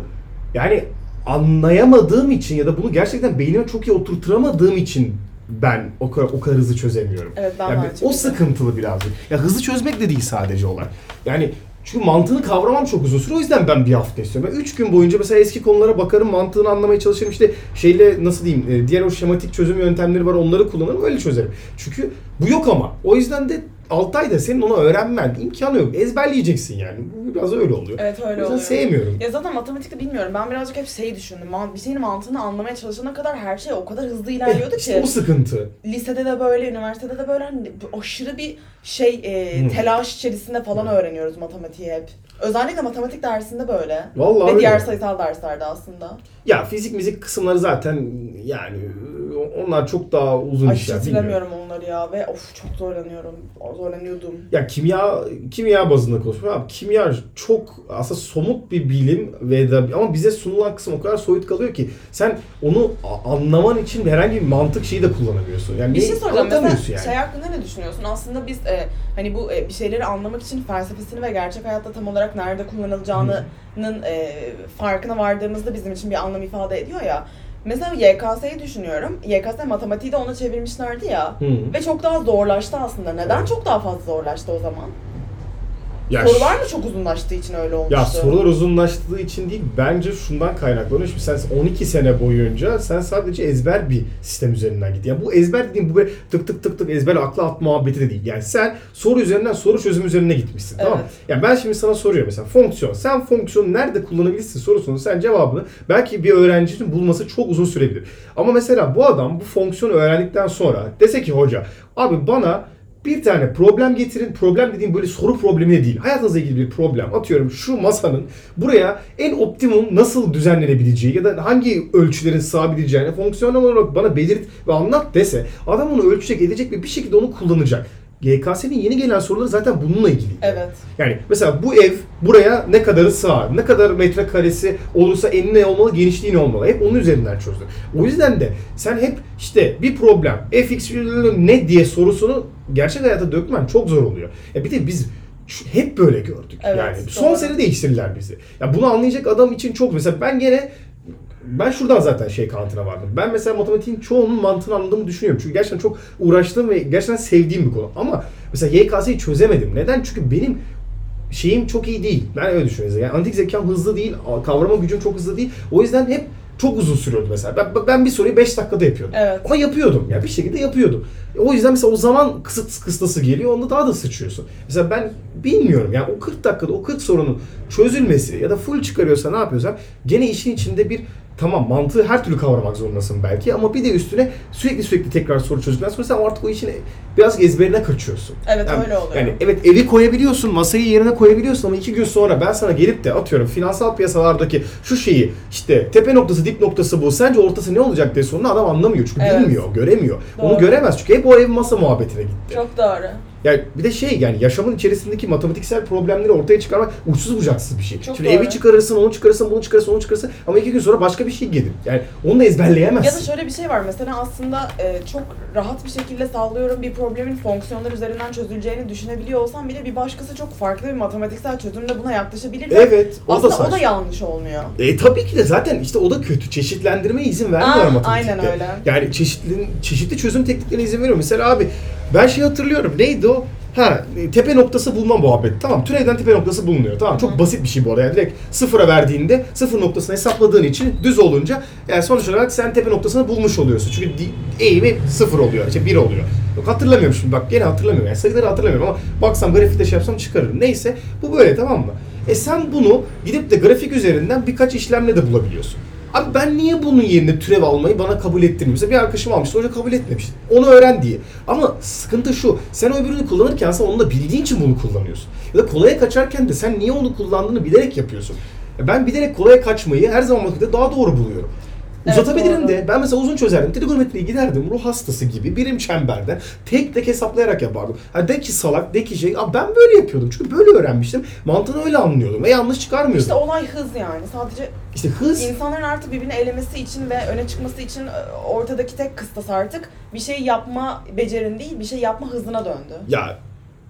yani anlayamadığım için ya da bunu gerçekten beynime çok iyi oturtamadığım için ben o kadar, o kadar hızlı çözemiyorum. Evet ben Yani o sıkıntılı birazcık. Ya hızlı çözmek de değil sadece olay. Yani çünkü mantığını kavramam çok uzun süre. O yüzden ben bir hafta istiyorum. Ben 3 gün boyunca mesela eski konulara bakarım, mantığını anlamaya çalışırım. İşte şeyle nasıl diyeyim, e, diğer o şematik çözüm yöntemleri var onları kullanırım öyle çözerim. Çünkü bu yok ama. O yüzden de 6 ayda senin onu öğrenmen imkanı yok. Ezberleyeceksin yani. Biraz öyle oluyor. Evet o öyle yüzden oluyor. sevmiyorum. Ya zaten matematikte bilmiyorum. Ben birazcık hep şey düşündüm. Bir şeyin mantığını anlamaya çalışana kadar her şey o kadar hızlı ilerliyordu Eh, işte ki. o sıkıntı. Lisede de böyle, üniversitede de böyle hani aşırı bir şey e, Hı. telaş içerisinde falan öğreniyoruz matematiği hep. Özellikle matematik dersinde böyle. Vallahi Ve öyle. diğer sayısal derslerde aslında. Ya fizik müzik kısımları zaten yani onlar çok daha uzun Ay işler. hatırlamıyorum onları ya ve of çok zorlanıyorum. Zorlanıyordum. Ya kimya kimya bazında konuşuyorum. Abi kimya çok aslında somut bir bilim ve da ama bize sunulan kısım o kadar soyut kalıyor ki sen onu anlaman için herhangi bir mantık şeyi de kullanamıyorsun. Yani Bir şey soracağım. Mesela yani. şey hakkında ne düşünüyorsun? Aslında biz e, hani bu e, bir şeyleri anlamak için felsefesini ve gerçek hayatta tam olarak nerede kullanılacağının e, farkına vardığımızda bizim için bir anlam ifade ediyor ya. Mesela YKS'yi düşünüyorum. YKS matematiği de ona çevirmişlerdi ya. Hı. Ve çok daha zorlaştı aslında. Neden çok daha fazla zorlaştı o zaman? Ya Sorular mı çok uzunlaştığı için öyle olmuştu? Ya sorular uzunlaştığı için değil, bence şundan kaynaklanıyor. Şimdi sen 12 sene boyunca sen sadece ezber bir sistem üzerinden git. Yani bu ezber dediğim bu böyle tık tık tık tık ezber akla at muhabbeti de değil. Yani sen soru üzerinden soru çözüm üzerine gitmişsin. Tamam? Evet. Yani ben şimdi sana soruyorum mesela fonksiyon. Sen fonksiyonu nerede kullanabilirsin sorusunu sen cevabını belki bir öğrencinin bulması çok uzun sürebilir. Ama mesela bu adam bu fonksiyonu öğrendikten sonra dese ki hoca abi bana bir tane problem getirin. Problem dediğim böyle soru problemi de değil. Hayatınızla ilgili bir problem. Atıyorum şu masanın buraya en optimum nasıl düzenlenebileceği ya da hangi ölçülerin sığabileceğini fonksiyonel olarak bana belirt ve anlat dese adam onu ölçecek edecek ve bir şekilde onu kullanacak. GKS'nin yeni gelen soruları zaten bununla ilgili. Evet. Yani mesela bu ev buraya ne kadarı sığar, ne kadar metrekaresi olursa eni ne olmalı, genişliği ne olmalı. Hep onun üzerinden çözdü. O yüzden de sen hep işte bir problem, fx ne diye sorusunu gerçek hayata dökmen çok zor oluyor. Ya bir de biz hep böyle gördük. Evet, yani son doğru. sene değiştirdiler bizi. Ya bunu anlayacak adam için çok mesela ben gene ben şuradan zaten şey kantına vardım. Ben mesela matematiğin çoğunun mantığını anladığımı düşünüyorum. Çünkü gerçekten çok uğraştığım ve gerçekten sevdiğim bir konu. Ama mesela YKS'yi çözemedim. Neden? Çünkü benim şeyim çok iyi değil. Ben öyle düşünüyorum. Yani analitik zekam hızlı değil, kavrama gücüm çok hızlı değil. O yüzden hep çok uzun sürüyordu mesela. Ben, ben bir soruyu 5 dakikada yapıyordum. Evet. Ama yapıyordum. Yani bir şekilde yapıyordum. O yüzden mesela o zaman kısıt kıstası geliyor. Onda daha da sıçıyorsun. Mesela ben bilmiyorum. Yani o 40 dakikada o 40 sorunun çözülmesi ya da full çıkarıyorsa ne yapıyorsan gene işin içinde bir tamam mantığı her türlü kavramak zorundasın belki ama bir de üstüne sürekli sürekli tekrar soru çözdükten sonra sen artık o işin biraz ezberine kaçıyorsun. Evet, Yani- öyle oluyor. Yani evet evi koyabiliyorsun, masayı yerine koyabiliyorsun ama iki gün sonra ben sana gelip de atıyorum finansal piyasalardaki şu şeyi işte tepe noktası dip noktası bu sence ortası ne olacak diye sorunu adam anlamıyor çünkü Evet. bilmiyor, göremiyor. Onu Doğru. göremez çünkü hep o ev masa muhabbetine gitti. Çok doğru. Yani bir de şey yani yaşamın içerisindeki matematiksel problemleri ortaya çıkarmak uçsuz bucaksız bir şey. Çok Şimdi doğru. evi çıkarırsın, onu çıkarırsın, bunu çıkarırsın, onu çıkarırsın ama iki gün sonra başka bir şey gelir. Yani onu da ezberleyemezsin. Ya da şöyle bir şey var mesela aslında e, çok rahat bir şekilde sallıyorum bir problemin fonksiyonlar üzerinden çözüleceğini düşünebiliyor olsam bile bir başkası çok farklı bir matematiksel çözümle buna yaklaşabilir. ve Evet, o da Aslında o saçma. da yanlış olmuyor. E tabii ki de zaten işte o da kötü. Çeşitlendirmeye izin vermiyor Aa, matematikte. aynen öyle. Yani çeşitli, çeşitli çözüm tekniklerine izin veriyor. Mesela abi ben şey hatırlıyorum. Neydi o? Ha e, tepe noktası bulma muhabbeti. Tamam türevden tepe noktası bulunuyor. Tamam çok basit bir şey bu arada. Yani direkt sıfıra verdiğinde sıfır noktasını hesapladığın için düz olunca yani sonuç olarak sen tepe noktasını bulmuş oluyorsun. Çünkü eğimi sıfır oluyor. işte bir oluyor. Yok hatırlamıyorum şimdi bak gene hatırlamıyorum. Yani sayıları hatırlamıyorum ama baksam grafikte şey yapsam çıkarırım. Neyse bu böyle tamam mı? E sen bunu gidip de grafik üzerinden birkaç işlemle de bulabiliyorsun. Abi ben niye bunun yerine türev almayı bana kabul ettirmiyor? Mesela bir arkadaşım almıştı, hoca kabul etmemiş. Onu öğren diye. Ama sıkıntı şu, sen o öbürünü kullanırken sen onu da bildiğin için bunu kullanıyorsun. Ya da kolaya kaçarken de sen niye onu kullandığını bilerek yapıyorsun. Ya Ben bilerek kolaya kaçmayı her zaman matematikte daha doğru buluyorum. Evet, Uzatabilirim doğru. de. Ben mesela uzun çözerdim. Trigonometriye giderdim ruh hastası gibi birim çemberden tek tek hesaplayarak yapardım. Ha de ki salak, de ki şey. Abi ben böyle yapıyordum. Çünkü böyle öğrenmiştim. Mantığını öyle anlıyordum ve yanlış çıkarmıyordum. İşte olay hız yani. Sadece İşte hız insanların artık birbirini elemesi için ve öne çıkması için e, ortadaki tek kıstas artık bir şey yapma becerin değil, bir şey yapma hızına döndü. Ya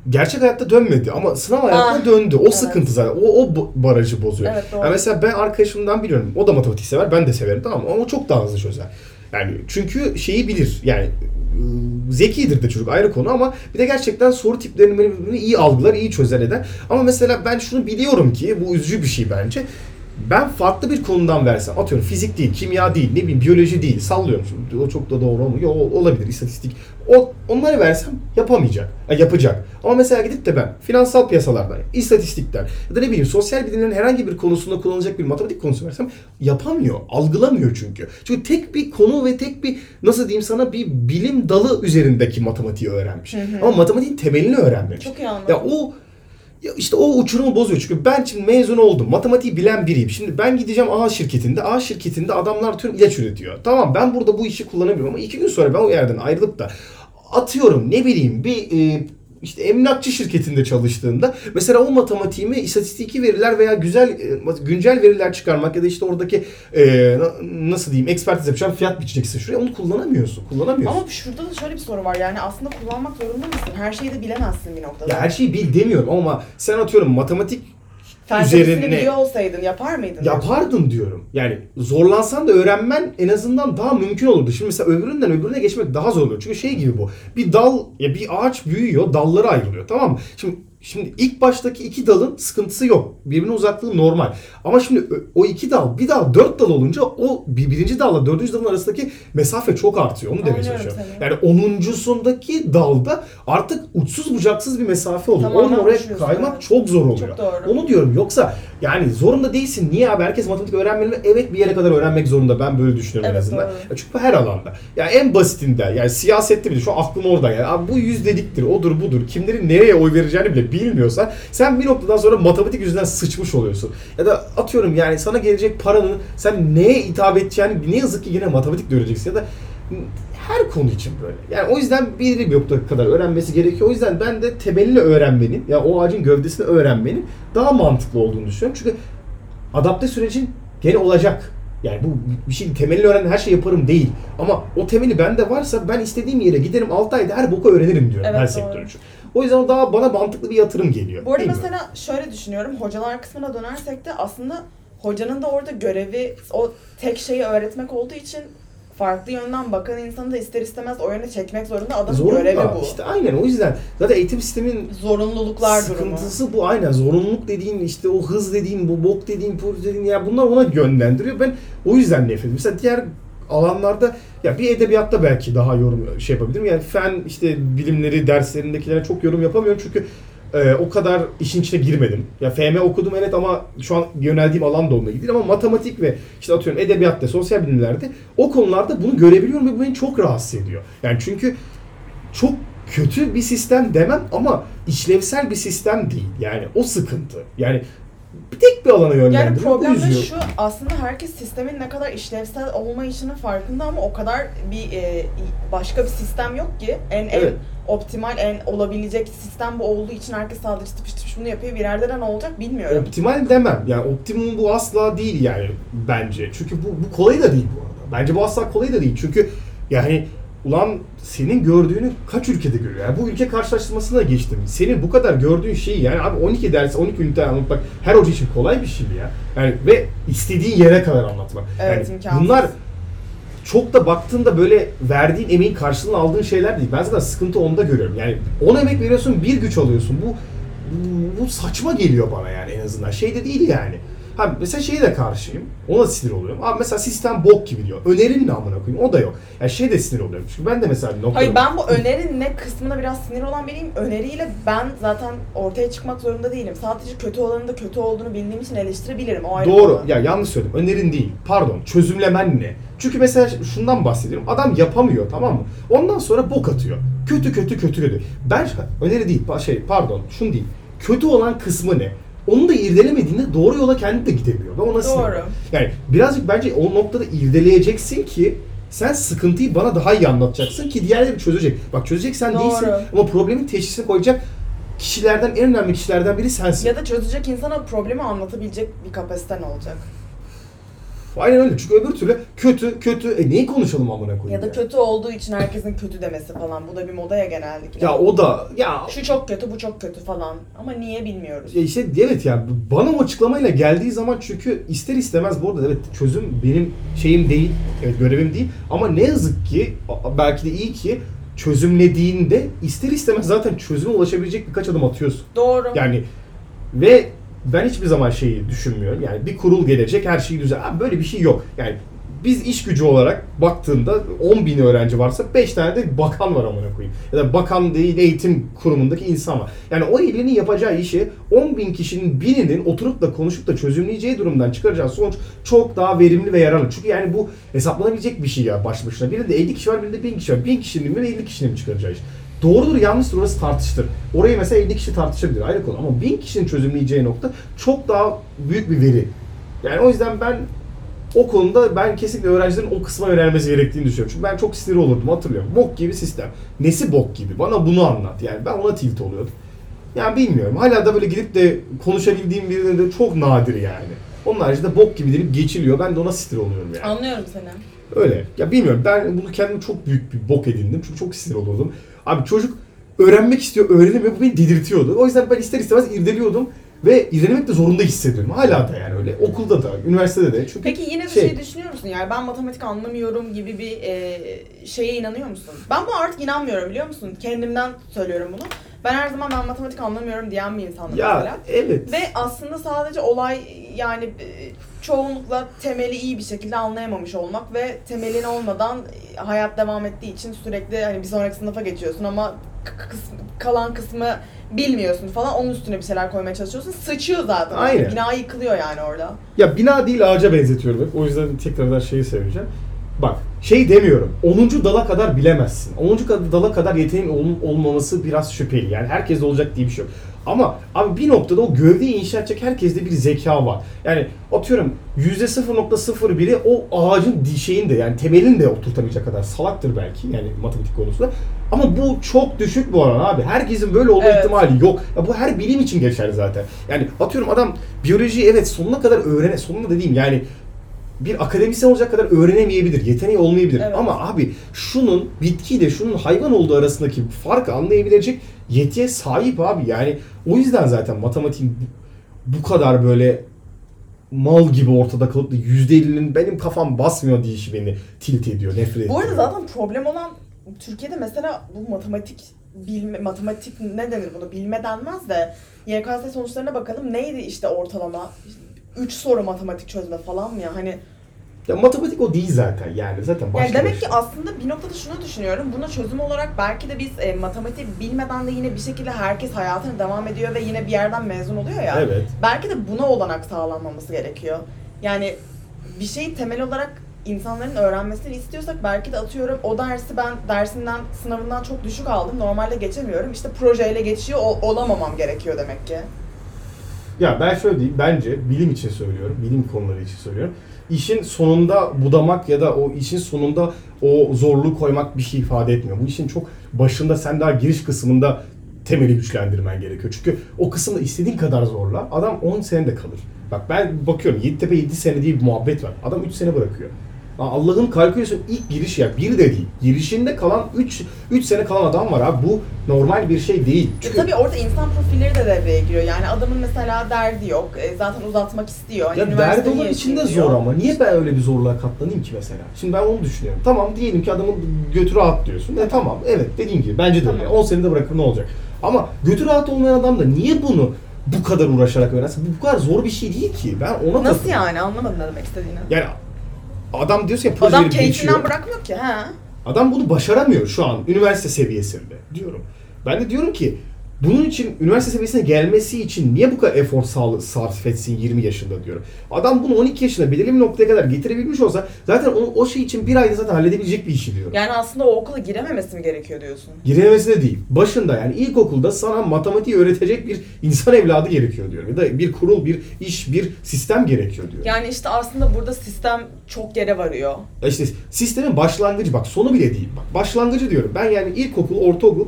gerçek hayatta dönmedi ama sınav hayatına Ah, döndü. O evet. sıkıntı zaten. O, o barajı bozuyor. Evet, doğru. Ya mesela ben arkadaşımdan biliyorum. O da matematik sever. Ben de severim tamam mı? Ama o çok daha hızlı çözer. Yani çünkü şeyi bilir. Yani ıı, zekidir de çocuk ayrı konu ama bir de gerçekten soru tiplerini iyi algılar, iyi çözer eder. Ama mesela ben şunu biliyorum ki bu üzücü bir şey bence. Ben farklı bir konudan versem, atıyorum fizik değil, kimya değil, ne bileyim biyoloji değil, sallıyorum şimdi o çok da doğru olmuyor, Yo, olabilir, istatistik. O, onları versem yapamayacak, ya yapacak. Ama mesela gidip de ben finansal piyasalardan, istatistikten ya da ne bileyim sosyal bilimlerin herhangi bir konusunda kullanılacak bir matematik konusu versem yapamıyor, algılamıyor çünkü. Çünkü tek bir konu ve tek bir nasıl diyeyim sana bir bilim dalı üzerindeki matematiği öğrenmiş. Hı hı. Ama matematiğin temelini öğrenmemiş. Çok iyi anladım. Ya o ya işte o uçurumu bozuyor. Çünkü ben şimdi mezun oldum. Matematiği bilen biriyim. Şimdi ben gideceğim A şirketinde. A şirketinde adamlar tüm ilaç üretiyor. Tamam ben burada bu işi kullanabiliyorum ama iki gün sonra ben o yerden ayrılıp da atıyorum ne bileyim bir e, işte emlakçı şirketinde çalıştığında mesela o matematiğimi istatistiki veriler veya güzel e, güncel veriler çıkarmak ya da işte oradaki e, na- nasıl diyeyim ekspertiz yapacağım fiyat biçeceksin şuraya onu kullanamıyorsun. Kullanamıyorsun. Ama şurada da şöyle bir soru var yani aslında kullanmak zorunda mısın? Her şeyi de bilemezsin bir noktada. ya her şeyi bil demiyorum ama sen atıyorum matematik Felsefesini üzerine- biliyor olsaydın yapar mıydın? Yapardın diyorum. Yani zorlansan da öğrenmen en azından daha mümkün olurdu. Şimdi mesela öbüründen öbürüne geçmek daha zor oluyor. Çünkü şey gibi bu. Bir dal ya bir ağaç büyüyor, dalları ayrılıyor. Tamam mı? Şimdi Şimdi ilk baştaki iki dalın sıkıntısı yok. Birbirine uzaklığı normal. Ama şimdi o iki dal, bir dal dört dal olunca o bir, birinci dalla dördüncü dalın arasındaki mesafe çok artıyor. Onu demeye çalışıyorum. Yani onuncusundaki dalda artık uçsuz bucaksız bir mesafe oluyor. Tamamen Oradan oraya kaymak evet. çok zor oluyor. Çok doğru. Onu diyorum. Yoksa yani zorunda değilsin. Niye abi? Herkes matematik öğrenmeli mi? Evet bir yere kadar öğrenmek zorunda. Ben böyle düşünüyorum en Evet, azından. doğru. Çünkü bu her alanda. Ya en basitinde yani siyasette bile şu aklım orada yani. Abi bu yüzdeliktir, odur budur. Kimlerin nereye oy vereceğini bile bilmiyorsan sen bir noktadan sonra matematik yüzünden sıçmış oluyorsun. Ya da atıyorum yani sana gelecek paranın sen neye hitap edeceğini ne yazık ki yine matematikle öğreneceksin ya da her konu için böyle. Yani o yüzden belirli bir nokta kadar öğrenmesi gerekiyor. O yüzden ben de temelini öğrenmenin, ya o ağacın gövdesini öğrenmenin daha mantıklı olduğunu düşünüyorum. Çünkü adapte sürecin gene olacak. Yani bu bir şey temelini öğren her şey yaparım değil. Ama o temeli bende varsa ben istediğim yere giderim 6 ayda her boku öğrenirim diyorum Evet, her doğru. sektör için. O yüzden o daha bana mantıklı bir yatırım geliyor. Bu arada Bilmiyorum. mesela şöyle düşünüyorum. Hocalar kısmına dönersek de aslında hocanın da orada görevi o tek şeyi öğretmek olduğu için farklı yönden bakan insanı da ister istemez o yöne çekmek zorunda. Adamın görevi Zorunda. bu. İşte aynen o yüzden zaten eğitim sistemin Zorunluluklar durumu. Sıkıntısı bu aynen. Zorunluluk dediğin işte o hız dediğin, bu bok dediğin, pur dediğin ya bunlar ona yönlendiriyor. Ben o yüzden nefret. Mesela diğer alanlarda ya bir edebiyatta belki daha yorum şey yapabilirim. Yani fen işte bilimleri derslerindekilere çok yorum yapamıyorum çünkü e, o kadar işin içine girmedim. Ya FM okudum evet ama şu an yöneldiğim alan da onunla ilgili ama matematik ve işte atıyorum edebiyatta, sosyal bilimlerde o konularda bunu görebiliyorum ve bu beni çok rahatsız ediyor. Yani çünkü çok kötü bir sistem demem ama işlevsel bir sistem değil. Yani o sıkıntı. Yani tek bir alana Yani yönlendiriyor. problem bu de şu aslında herkes sistemin ne kadar işlevsel olmayışının farkında ama o kadar bir e, başka bir sistem yok ki en Evet. en optimal en olabilecek sistem bu olduğu için herkes sadece tıpış tıpış bunu yapıyor. Bir yerde de ne olacak bilmiyorum. Optimal demem. Yani optimum bu asla değil yani bence. Çünkü bu, bu kolay da değil bu arada. Bence bu asla kolay da değil. Çünkü yani ulan senin gördüğünü kaç ülkede görüyor? Yani bu ülke karşılaştırmasına geçtim. Senin bu kadar gördüğün şeyi yani abi 12 ders 12 ünite anlatmak her hoca için kolay bir şey ya? Yani ve istediğin yere kadar anlatmak. Evet, yani imkansız. bunlar çok da baktığında böyle verdiğin emeğin karşılığını aldığın şeyler değil. Ben zaten sıkıntı onda görüyorum. Yani 10 emek veriyorsun, bir güç alıyorsun. Bu, bu, bu saçma geliyor bana yani en azından. Şey de değil yani. Ha mesela şeye de karşıyım. Ona sinir oluyorum. Abi mesela sistem bok gibi diyor. Önerin ne amına koyayım? O da yok. Yani şey de sinir oluyorum. Çünkü ben de mesela bir nokta Hayır ben bu önerin ne kısmına biraz sinir olan biriyim. Öneriyle ben zaten ortaya çıkmak zorunda değilim. Sadece kötü olanın da kötü olduğunu bildiğim için eleştirebilirim. O ayrı Doğru. konu. Ya yanlış söyledim. Önerin değil. Pardon. Çözümlemen ne? Çünkü mesela şundan bahsediyorum. Adam yapamıyor tamam mı? Ondan sonra bok atıyor. Kötü kötü kötü kötü. Ben öneri değil. Şey pardon. Şunu değil. Kötü olan kısmı ne? Onu da irdelemediğinde doğru yola kendi de gidemiyor. Ve ona sinir Doğru. Yani birazcık bence o noktada irdeleyeceksin ki sen sıkıntıyı bana daha iyi anlatacaksın ki diğerleri çözecek. Bak çözecek sen Doğru. değilsin ama problemin teşhisini koyacak kişilerden en önemli kişilerden biri sensin. Ya da çözecek insana problemi anlatabilecek bir kapasiten olacak. Aynen öyle. Çünkü öbür türlü kötü kötü e neyi konuşalım amına koyayım? Ya da kötü olduğu için herkesin kötü demesi falan. Bu da bir modaya genellikle. Ya o da ya Şu çok kötü, bu çok kötü falan. Ama niye bilmiyoruz. ya işte evet ya bana o açıklamayla geldiği zaman çünkü ister istemez bu arada evet çözüm benim şeyim değil, evet görevim değil ama ne yazık ki belki de iyi ki çözümlediğinde ister istemez zaten çözüme ulaşabilecek birkaç adım atıyorsun. Doğru. Yani ve ben hiçbir zaman şeyi düşünmüyorum. Yani bir kurul gelecek her şeyi düzel. Abi böyle bir şey yok. Yani biz iş gücü olarak baktığında 10 bin öğrenci varsa 5 tane de bakan var amına koyayım. Ya da bakan değil eğitim kurumundaki insan var. Yani o elinin yapacağı işi 10 bin kişinin birinin oturup da konuşup da çözümleyeceği durumdan çıkaracağı sonuç çok daha verimli ve yararlı. Çünkü yani bu hesaplanabilecek bir şey ya baş başına. Birinde 50 kişi var birinde 1000 kişi var. 1000 kişinin mi 50 kişinin mi çıkaracağı iş. Doğrudur yanlıştır orası tartıştır. Orayı mesela 50 kişi tartışabilir ayrı konu ama 1000 kişinin çözümleyeceği nokta çok daha büyük bir veri. Yani o yüzden ben o konuda ben kesinlikle öğrencilerin o kısma yönelmesi gerektiğini düşünüyorum. Çünkü ben çok sinir olurdum hatırlıyorum. Bok gibi sistem. Nesi bok gibi? Bana bunu anlat. Yani ben ona tilt oluyordum. Yani bilmiyorum. Hala da böyle gidip de konuşabildiğim birileri de çok nadir yani. Onun haricinde bok gibi denip geçiliyor. Ben de ona sinir oluyorum yani. Anlıyorum seni. Öyle. Ya bilmiyorum ben bunu kendime çok büyük bir bok edindim. Çünkü çok sinir oluyordum. Abi çocuk öğrenmek istiyor, öğrenemiyor. Bu beni delirtiyordu. O yüzden ben ister istemez irdeliyordum. Ve irdelemek de zorunda hissediyorum. Hala da yani öyle. Okulda da, üniversitede de. Çünkü Peki yine de Şey- şey, düşünüyor musun? Yani ben matematik anlamıyorum gibi bir e, şeye inanıyor musun? Ben bu artık inanmıyorum biliyor musun? Kendimden söylüyorum bunu. Ben her zaman ben matematik anlamıyorum diyen bir insanım mesela. ya evet. Ve aslında sadece olay yani e, çoğunlukla temeli iyi bir şekilde anlayamamış olmak ve temelin olmadan e, hayat devam ettiği için sürekli hani bir sonraki sınıfa geçiyorsun ama k- kıs- kalan kısmı bilmiyorsun falan onun üstüne bir şeyler koymaya çalışıyorsun. Sıçıyor zaten. Aynen. Bina yıkılıyor yani orada. Ya bina değil ağaca benzetiyorum. O yüzden tekrardan şeyi söyleyeceğim. Bak şey demiyorum. 10. dala kadar bilemezsin. 10. kad- dala kadar yeteneğin ol- olmaması biraz şüpheli. Yani herkes olacak diye bir şey yok. Ama abi bir noktada o gövdeyi inşa edecek herkeste bir zeka var. Yani atıyorum %0.01'i o ağacın di- şeyinde yani temelini de oturtamayacak kadar salaktır belki yani matematik konusunda. Ama bu çok düşük bu oran abi. Herkesin böyle olma Evet. ihtimali yok. Ya bu her bilim için geçerli zaten. Yani atıyorum adam biyolojiyi evet sonuna kadar öğrene, sonuna dediğim yani bir akademisyen olacak kadar öğrenemeyebilir, yeteneği olmayabilir. Evet. Ama abi şunun bitkiyle şunun hayvan olduğu arasındaki farkı anlayabilecek yetiye sahip abi. Yani o yüzden zaten matematiğin bu, kadar böyle mal gibi ortada kalıp da %50'nin benim kafam basmıyor deyişi beni tilt ediyor, nefret ediyor. Bu arada zaten problem olan Türkiye'de mesela bu matematik bilme, matematik ne denir bunu bilme denmez de YKS sonuçlarına bakalım neydi işte ortalama 3 soru matematik çözme falan mı ya hani Ya matematik o değil zaten yani zaten başka yani demek bir ki şey. aslında bir noktada şunu düşünüyorum buna çözüm olarak belki de biz e, matematik bilmeden de yine bir şekilde herkes hayatına devam ediyor ve yine bir yerden mezun oluyor ya Evet. belki de buna olanak sağlanmaması gerekiyor yani bir şeyi temel olarak insanların öğrenmesini istiyorsak belki de atıyorum o dersi ben dersinden sınavından çok düşük aldım. Normalde geçemiyorum. İşte projeyle geçiyor olamamam gerekiyor demek ki. Ya ben şöyle diyeyim, bence bilim için söylüyorum, bilim konuları için söylüyorum. İşin sonunda budamak ya da o işin sonunda o zorluğu koymak bir şey ifade etmiyor. Bu işin çok başında sen daha giriş kısmında temeli güçlendirmen gerekiyor. Çünkü o kısımda istediğin kadar zorla adam 10 senede kalır. Bak ben bakıyorum Yeditepe 7 sene diye bir muhabbet var. Adam 3 sene bırakıyor. Allah'ın kalkülüsün ilk giriş ya bir de değil. Girişinde kalan 3 3 sene kalan adam var abi. Bu normal bir şey değil. E Çünkü tabii orada insan profilleri de devreye giriyor. Yani adamın mesela derdi yok. E, zaten uzatmak istiyor. Hani Ya üniversiteyi derdi olan için de yaşayayım zor diyor. ama niye ben öyle bir zorluğa katlanayım ki mesela? Şimdi ben onu düşünüyorum. Tamam diyelim ki adamın götü rahat diyorsun. E tamam evet dediğin gibi bence de öyle. Tamam. 10 senede bırakır ne olacak? Ama götü rahat olmayan adam da niye bunu bu kadar uğraşarak öğrensin? Bu bu kadar zor bir şey değil ki. Ben ona Nasıl takılıyorum. yani? Anlamadım ne demek istediğini. Yani adam diyorsun ya Adam projeleri keyfinden geçiyor. bırakmıyor ki. He. Adam bunu başaramıyor şu an üniversite seviyesinde diyorum. Ben de diyorum ki bunun için üniversite seviyesine gelmesi için niye bu kadar efor sarf etsin 20 yaşında diyorum. Adam bunu 12 yaşında belirli bir noktaya kadar getirebilmiş olsa zaten onu, o şey için bir ayda zaten halledebilecek bir işi diyorum. Yani aslında o okula girememesi mi gerekiyor diyorsun? Girememesi de değil. Başında yani ilkokulda sana matematiği öğretecek bir insan evladı gerekiyor diyorum. Ya da bir kurul, bir iş, bir sistem gerekiyor diyorum. Yani işte aslında burada sistem çok yere varıyor. İşte sistemin başlangıcı bak sonu bile değil bak. Başlangıcı diyorum. Ben yani ilkokul, ortaokul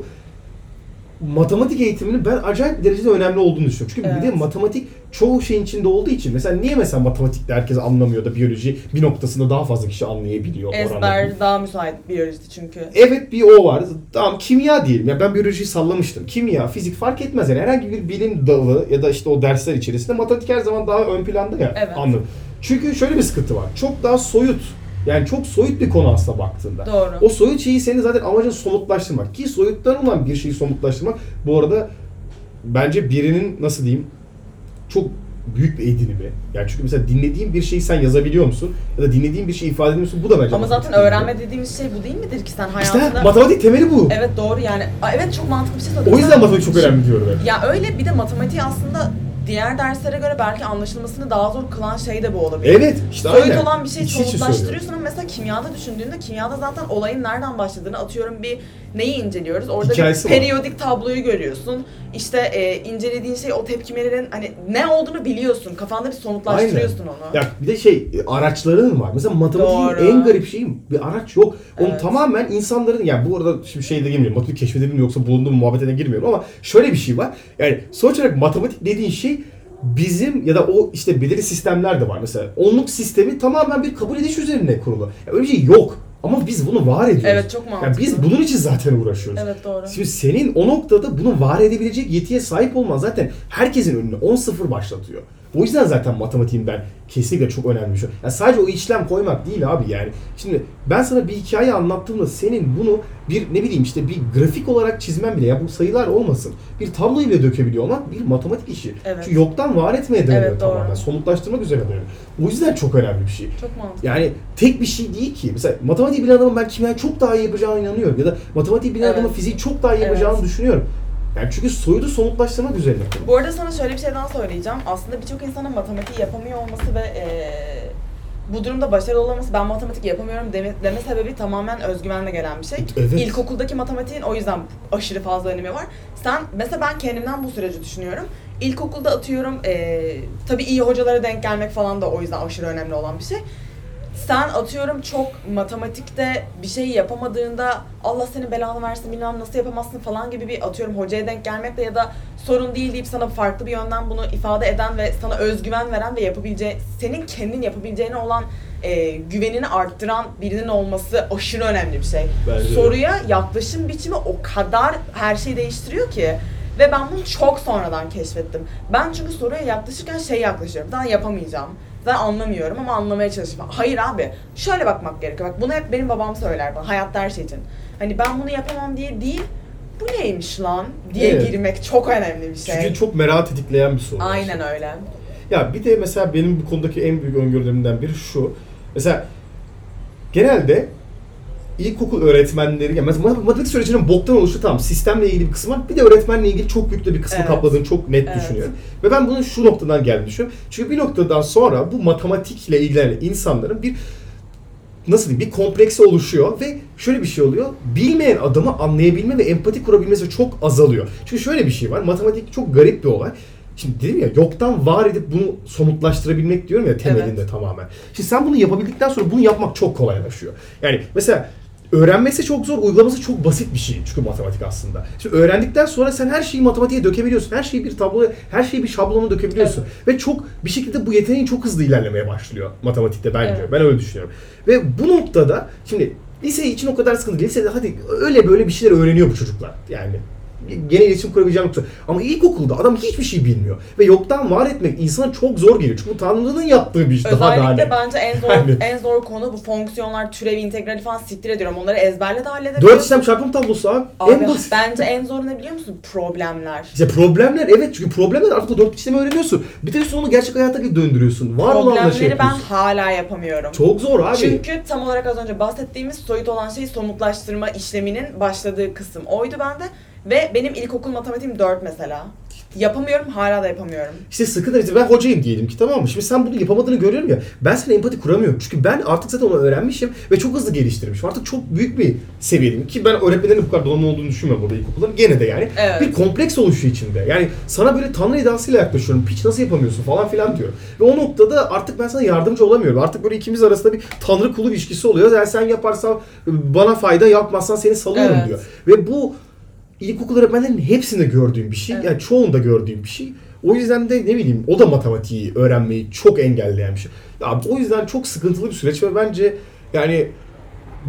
matematik eğitiminin ben acayip derecede önemli olduğunu düşünüyorum. Çünkü bir de Evet. matematik çoğu şeyin içinde olduğu için mesela niye mesela matematikte herkes anlamıyor da biyoloji bir noktasında daha fazla kişi anlayabiliyor oranla. Ezber daha müsait biyolojide çünkü. Evet bir o var. Tamam kimya diyelim. Ya ben biyolojiyi sallamıştım. Kimya, fizik fark etmez yani. Herhangi bir bilim dalı ya da işte o dersler içerisinde matematik her zaman daha ön planda ya. Evet. Anladım. Çünkü şöyle bir sıkıntı var. Çok daha soyut. Yani çok soyut bir konu aslında baktığında. Doğru. O soyut şeyi senin zaten amacın somutlaştırmak. Ki soyuttan olan bir şeyi somutlaştırmak bu arada bence birinin nasıl diyeyim çok büyük bir edinimi. Yani çünkü mesela dinlediğin bir şeyi sen yazabiliyor musun? Ya da dinlediğin bir şeyi ifade ediyor musun? Bu da bence Ama zaten öğrenme dediğimiz şey bu değil midir ki sen İşte hayatında... matematik temeli bu. Evet doğru yani. Aa, Evet çok mantıklı bir şey söyledin. O yüzden Sen- matematik çok önemli diyorum hep. Ya öyle bir de matematiği aslında diğer derslere göre belki anlaşılmasını daha zor kılan şey de bu olabilir. Evet, işte Soyut aynen. olan bir şey İç içe somutlaştırıyorsun ama mesela kimyada düşündüğünde kimyada zaten olayın nereden başladığını atıyorum bir neyi inceliyoruz? Orada Hikayesi bir var. periyodik tabloyu görüyorsun. İşte e, incelediğin şey o tepkimelerin hani ne olduğunu biliyorsun. Kafanda bir somutlaştırıyorsun onu. Ya bir de şey araçların var. Mesela matematiğin Doğru. en garip şeyi bir araç yok. Onun Evet. tamamen insanların yani bu arada şimdi şeyde girmiyorum. Matematik keşfedildi mi yoksa bulundu mu muhabbetine girmiyorum ama şöyle bir şey var. Yani sonuç olarak matematik dediğin şey bizim ya da o işte belirli sistemler de var. Mesela onluk sistemi tamamen bir kabul ediş üzerine kurulu. Ya öyle bir şey yok. Ama biz bunu var ediyoruz. Evet, çok Yani mantıklı. biz bunun için zaten uğraşıyoruz. Evet doğru. Şimdi senin o noktada bunu var edebilecek yetiye sahip olman zaten herkesin önüne 10-0 başlatıyor. O yüzden zaten matematiğin ben kesinlikle çok önemli bir şey. Yani sadece o işlem koymak değil abi yani. Şimdi ben sana bir hikaye anlattığımda senin bunu bir ne bileyim işte bir grafik olarak çizmen bile ya bu sayılar olmasın. Bir tabloyu bile dökebiliyor olmak bir matematik işi. Evet. Çünkü yoktan var etmeye dayanıyor Evet, doğru. tamamen. Somutlaştırmak üzerine dayanıyor. O yüzden çok önemli bir şey. Çok mantıklı. Yani tek bir şey değil ki. Mesela matematik bilen adamın ben kimyayı çok daha iyi yapacağına inanıyorum. Ya da matematik bilen Evet. adamın fiziği çok daha iyi Evet. yapacağını düşünüyorum. Yani çünkü soyutu somutlaştırmak üzerine. Bu arada sana şöyle bir şey daha söyleyeceğim. Aslında birçok insanın matematiği yapamıyor olması ve eee, bu durumda başarılı olamaması, ben matematik yapamıyorum deme, deme sebebi tamamen özgüvenle gelen bir şey. Evet. İlkokuldaki matematiğin o yüzden aşırı fazla önemi var. Sen, mesela ben kendimden bu süreci düşünüyorum. İlkokulda atıyorum, eee tabii iyi hocalara denk gelmek falan da o yüzden aşırı önemli olan bir şey. Sen atıyorum çok matematikte bir şey yapamadığında Allah senin belanı versin bilmem nasıl yapamazsın falan gibi bir atıyorum hocaya denk gelmekle ya da sorun değil deyip sana farklı bir yönden bunu ifade eden ve sana özgüven veren ve yapabileceği senin kendin yapabileceğine olan e, güvenini arttıran birinin olması aşırı önemli bir şey. Bence de. Soruya yaklaşım biçimi o kadar her şeyi değiştiriyor ki. Ve ben bunu çok sonradan keşfettim. Ben çünkü soruya yaklaşırken şey yaklaşıyorum. Daha yapamayacağım. Daha anlamıyorum ama anlamaya çalışıyorum. Hayır abi. Şöyle bakmak gerekiyor. Bak bunu hep benim babam söyler bana. Hayatta her şey için. Hani ben bunu yapamam diye değil. Bu neymiş lan diye Evet. girmek çok önemli bir şey. Çünkü çok merak tetikleyen bir soru. Aynen öyle. Ya bir de mesela benim bu konudaki en büyük öngörülerimden biri şu. Mesela genelde ilkokul öğretmenleri, yani matematik sürecinin boktan oluşu tamam sistemle ilgili bir kısmı var. Bir de öğretmenle ilgili çok büyük de bir kısmı Evet. kapladığını çok net Evet. düşünüyorum. Ve ben bunun şu noktadan geldiğini düşünüyorum. Çünkü bir noktadan sonra bu matematikle ilgilenen insanların bir nasıl diyeyim bir kompleksi oluşuyor ve şöyle bir şey oluyor. Bilmeyen adamı anlayabilme ve empati kurabilmesi çok azalıyor. Çünkü şöyle bir şey var. Matematik çok garip bir olay. Şimdi dedim ya yoktan var edip bunu somutlaştırabilmek diyorum ya temelinde tamamen. Şimdi sen bunu yapabildikten sonra bunu yapmak çok kolaylaşıyor. Yani mesela öğrenmesi çok zor, uygulaması çok basit bir şey çünkü matematik aslında. Şimdi öğrendikten sonra sen her şeyi matematiğe dökebiliyorsun. Her şeyi bir tabloya, her şeyi bir şablona dökebiliyorsun. Ve çok bir şekilde bu yeteneğin çok hızlı ilerlemeye başlıyor matematikte bence. Evet. Ben öyle düşünüyorum. Ve bu noktada şimdi lise için o kadar sıkıntı değil. Lisede hadi öyle böyle bir şeyler öğreniyor bu çocuklar. Yani genel iletişim kurabileceğim nokta. Ama ilkokulda adam hiçbir şey bilmiyor. Ve yoktan var etmek insana çok zor geliyor. Çünkü bu Tanrı'nın yaptığı bir iş. daha da Özellikle hani. bence en zor Yani. en zor konu bu fonksiyonlar, türevi, integrali falan siktir ediyorum. Onları ezberle de Dört halledebiliyorsun. işlem çarpım tablosu abi. Abi, en basit. bence en zoru ne biliyor musun? Problemler. İşte problemler evet çünkü problemler artık o dört işlemi öğreniyorsun. Bir de onu gerçek hayata döndürüyorsun. Var olanla şey Problemleri ben yapıyorsun. hala yapamıyorum. Çok zor abi. Çünkü tam olarak az önce bahsettiğimiz soyut olan şey somutlaştırma işleminin başladığı kısım oydu bende. Ve benim ilkokul matematiğim 4 mesela. Yapamıyorum, hala da yapamıyorum. İşte sıkıntı işte ben hocayım diyelim ki tamam mı? Şimdi sen bunu yapamadığını görüyorum ya. Ben sana empati kuramıyorum. Çünkü ben artık zaten onu öğrenmişim ve çok hızlı geliştirmişim. Artık çok büyük bir seviyedeyim. Ki ben öğretmenlerin bu kadar donanımlı olduğunu düşünmüyorum burada ilkokulların. Gene de yani. Evet. Bir kompleks oluşu içinde. Yani sana böyle tanrı edasıyla yaklaşıyorum. Piç nasıl yapamıyorsun falan filan diyor. Ve o noktada artık ben sana yardımcı olamıyorum. Artık böyle ikimiz arasında bir tanrı kulu ilişkisi oluyor. Yani sen yaparsan bana fayda yapmazsan seni salıyorum Evet. diyor. Ve bu ilkokul öğretmenlerinin hepsinde gördüğüm bir şey. Evet. Yani çoğunda gördüğüm bir şey. O yüzden de ne bileyim o da matematiği öğrenmeyi çok engelleyen bir şey. Ya o yüzden çok sıkıntılı bir süreç ve bence yani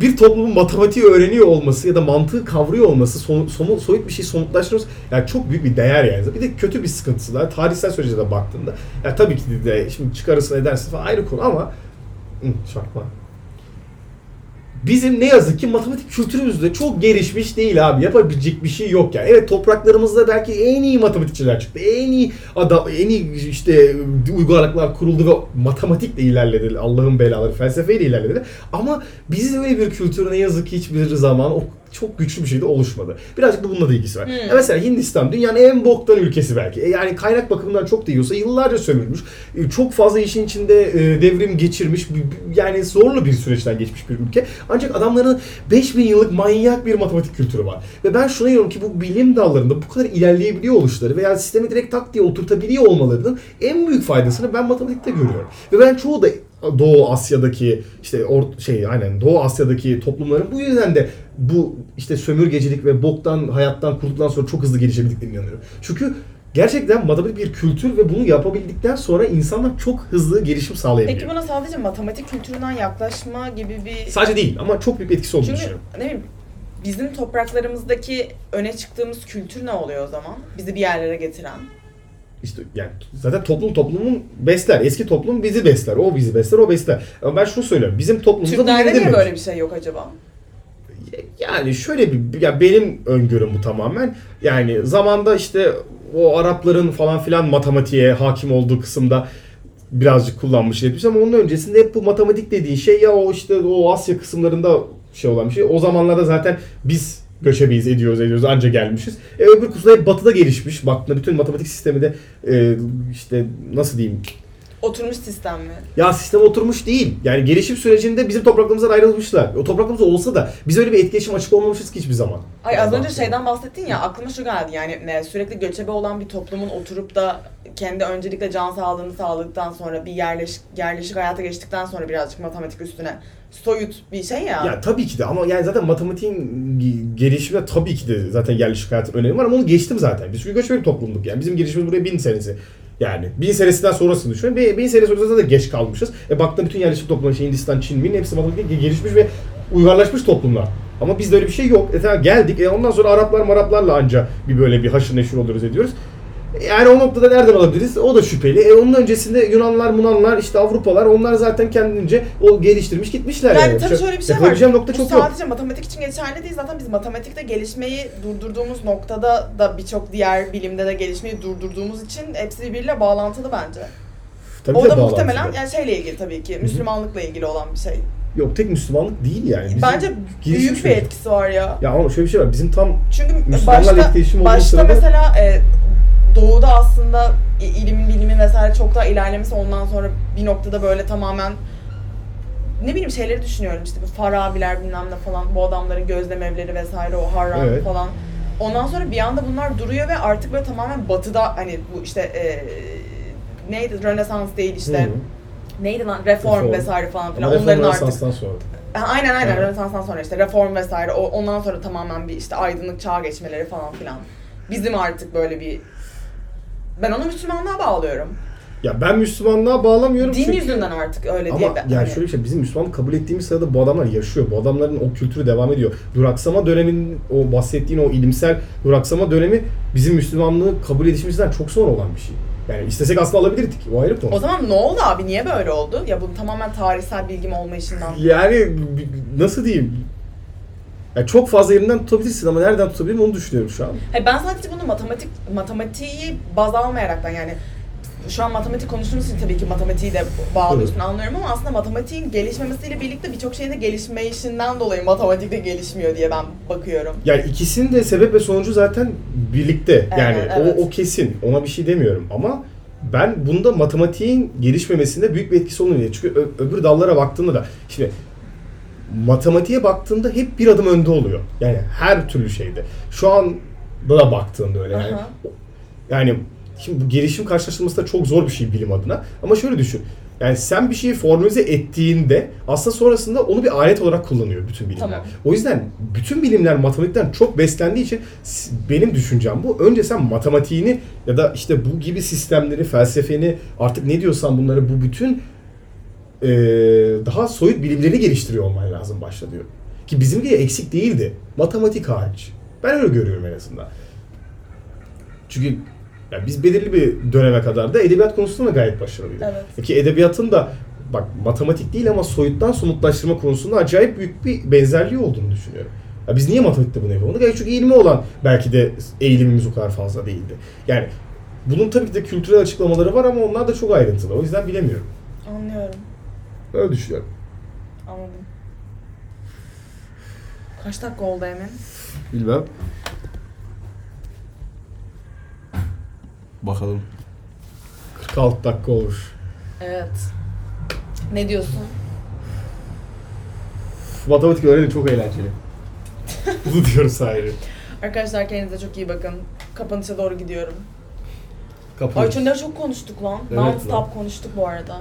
bir toplumun matematiği öğreniyor olması ya da mantığı kavruyor olması, son, somu- soyut bir şey somutlaştırması yani çok büyük bir değer yani. Bir de kötü bir sıkıntısı da tarihsel sürece de baktığında. Ya tabii ki de şimdi çıkarırsın edersin falan ayrı konu ama Hı. Bizim ne yazık ki matematik kültürümüzde çok gelişmiş değil abi. Yapabilecek bir şey yok yani. Evet topraklarımızda belki en iyi matematikçiler çıktı. En iyi adam, en iyi işte uygarlıklar kuruldu ve matematikle ilerledi. Allah'ın belaları, felsefeyle ilerledi. Ama bizde öyle bir kültür ne yazık ki hiçbir zaman o çok güçlü bir şekilde oluşmadı. Birazcık da bununla da ilgisi var. Hmm. Ya mesela Hindistan dünyanın en boktan ülkesi belki. E yani kaynak bakımından çok da iyi olsa yıllarca sömürmüş. E çok fazla işin içinde e, devrim geçirmiş. Yani zorlu bir süreçten geçmiş bir ülke. Ancak adamların 5000 yıllık manyak bir matematik kültürü var. Ve ben şuna inanıyorum ki bu bilim dallarında bu kadar ilerleyebiliyor oluşları veya sistemi direkt tak diye oturtabiliyor olmalarının en büyük faydasını ben matematikte görüyorum. Ve ben çoğu da Doğu Asya'daki işte or, şey aynen Doğu Asya'daki toplumların bu yüzden de bu işte sömürgecilik ve boktan hayattan kurtulduktan sonra çok hızlı gelişebildiklerine inanıyorum. Çünkü gerçekten matematik bir kültür ve bunu yapabildikten sonra insanlar çok hızlı gelişim sağlayabiliyor. Peki buna sadece matematik kültüründen yaklaşma gibi bir... Sadece değil ama çok büyük bir etkisi olduğunu Çünkü düşünüyorum. ne bileyim bizim topraklarımızdaki öne çıktığımız kültür ne oluyor o zaman? Bizi bir yerlere getiren. İşte yani zaten toplum toplumun besler. Eski toplum bizi besler. O bizi besler, o besler. Ama ben şunu söylüyorum. Bizim toplumumuzda bu Türklerde niye böyle bir şey yok acaba? Yani şöyle bir ya benim öngörüm bu tamamen. Yani zamanda işte o Arapların falan filan matematiğe hakim olduğu kısımda birazcık kullanmış etmiş ama onun öncesinde hep bu matematik dediğin şey ya o işte o Asya kısımlarında şey olan bir şey. O zamanlarda zaten biz göçebeyiz, ediyoruz, ediyoruz, anca gelmişiz. E öbür kısımda hep batıda gelişmiş. Baktığında bütün matematik sistemi de e, işte nasıl diyeyim Oturmuş sistem mi? ya sistem oturmuş değil. Yani gelişim sürecinde bizim topraklarımızdan ayrılmışlar. O topraklarımız olsa da biz öyle bir etkileşim açık olmamışız ki hiçbir zaman. Ay az önce şeyden bahsettin ya aklıma şu geldi yani e, sürekli göçebe olan bir toplumun oturup da kendi öncelikle can sağlığını sağladıktan sonra bir yerleş, yerleşik hayata geçtikten sonra birazcık matematik üstüne soyut bir şey ya. Ya tabii ki de ama yani zaten matematiğin ge- gelişimine tabii ki de zaten yerleşik hayatın önemi var ama onu geçtim zaten. Biz çünkü göçebe bir toplumduk yani. Bizim gelişimimiz buraya bin senesi. Yani bin senesinden sonrasını düşünün. Bin, bin sene sonrasında da geç kalmışız. E baktığında bütün yerleşik toplumlar, işte Hindistan, Çin, Min hepsi matematikte gelişmiş ve uygarlaşmış toplumlar. Ama bizde öyle bir şey yok. E tamam geldik. E ondan sonra Araplar Maraplarla anca bir böyle bir haşır neşir oluyoruz ediyoruz. Yani o noktada nereden alabiliriz? O da şüpheli. E onun öncesinde Yunanlar, Munanlar, işte Avrupalar onlar zaten kendince o geliştirmiş gitmişler. Yani tabii şöyle bir şey var. Nokta Bu çok yok. sadece matematik için geçerli değil. Zaten biz matematikte gelişmeyi durdurduğumuz noktada da birçok diğer bilimde de gelişmeyi durdurduğumuz için hepsi birbiriyle bağlantılı bence. Tabii o da muhtemelen yani şeyle ilgili tabii ki. Müslümanlıkla ilgili olan bir şey. Yok tek Müslümanlık değil yani. Bizim Bence büyük bir bir- etkisi var ya. Ya ama şöyle bir şey var. Bizim tam Çünkü Müslümanlarla başta, etkileşim olduğu başta sırada- mesela e, doğuda aslında ilimin bilimin vesaire çok daha ilerlemesi ondan sonra bir noktada böyle tamamen ne bileyim şeyleri düşünüyorum işte bu Farabiler bilmem ne falan bu adamların gözlem evleri vesaire o Harran Evet. falan. Ondan sonra bir anda bunlar duruyor ve artık böyle tamamen batıda hani bu işte e, neydi Rönesans değil işte Hı. neydi lan reform, Reform. vesaire falan filan Ama onların artık sonra. Aynen aynen Evet. Rönesans'tan sonra işte reform vesaire o, ondan sonra tamamen bir işte aydınlık çağa geçmeleri falan filan. Bizim artık böyle bir ben onu Müslümanlığa bağlıyorum. Ya ben Müslümanlığa bağlamıyorum Din çünkü... yüzünden artık öyle Ama diye. yani hani- şöyle bir şey, bizim Müslüman kabul ettiğimiz sırada bu adamlar yaşıyor. Bu adamların o kültürü devam ediyor. Duraksama dönemin, o bahsettiğin o ilimsel duraksama dönemi bizim Müslümanlığı kabul edişimizden çok sonra olan bir şey. Yani istesek aslında alabilirdik. O ayrı konu. O zaman ne oldu abi? Niye böyle oldu? Ya bu tamamen tarihsel bilgim olmayışından. Yani nasıl diyeyim? Ya çok fazla yerinden tutabilirsin ama nereden tutabilirim onu düşünüyorum şu an. Hayır, ben sadece bunu matematik matematiği baz almayaraktan yani şu an matematik konuştuğumuz için tabii ki matematiği de bağlıyorsun anlıyorum ama aslında matematiğin gelişmemesiyle birlikte birçok şeyin de gelişmeyişinden dolayı matematik de gelişmiyor diye ben bakıyorum. Yani ikisinin de sebep ve sonucu zaten birlikte. Yani Evet, o, o kesin. Ona bir şey demiyorum ama ben bunda matematiğin gelişmemesinde büyük bir etkisi olduğunu Çünkü öbür dallara baktığında da şimdi matematiğe baktığında hep bir adım önde oluyor. Yani her türlü şeyde. Şu anda da baktığında öyle yani. Aha. Yani şimdi bu gelişim karşılaştırması da çok zor bir şey bilim adına. Ama şöyle düşün. Yani sen bir şeyi formülize ettiğinde aslında sonrasında onu bir alet olarak kullanıyor bütün bilimler. Tamam. O yüzden bütün bilimler matematikten çok beslendiği için benim düşüncem bu. Önce sen matematiğini ya da işte bu gibi sistemleri, felsefeni artık ne diyorsan bunları bu bütün eee, daha soyut bilimleri geliştiriyor olman lazım başta diyor. Ki bizimki eksik değildi. Matematik hariç. Ben öyle görüyorum en azından. Çünkü ya biz belirli bir döneme kadar da edebiyat konusunda da gayet başarılıydık. Evet. Ki edebiyatın da bak matematik değil ama soyuttan somutlaştırma konusunda acayip büyük bir benzerliği olduğunu düşünüyorum. Ya biz niye matematikte bunu yapamadık? Yani çünkü ilmi olan belki de eğilimimiz o kadar fazla değildi. Yani bunun tabii ki de kültürel açıklamaları var ama onlar da çok ayrıntılı. O yüzden bilemiyorum. Anlıyorum. Öyle düşünüyorum. Anladım. Kaç dakika oldu Emin? Bilmem. Bakalım. 46 dakika olmuş. Evet. Ne diyorsun? Matematik öğrenin çok eğlenceli. Bunu diyoruz ayrı. Arkadaşlar kendinize çok iyi bakın. Kapanışa doğru gidiyorum. Ay Kapanış. çok, ne çok konuştuk lan. Evet Non-stop lan. konuştuk bu arada.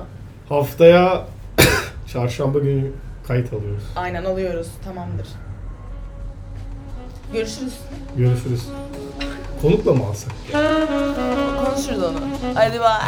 Haftaya Çarşamba günü kayıt alıyoruz. Aynen alıyoruz. Tamamdır. Görüşürüz. Görüşürüz. Konukla mı alsak? Konuşuruz onu. Hadi bye.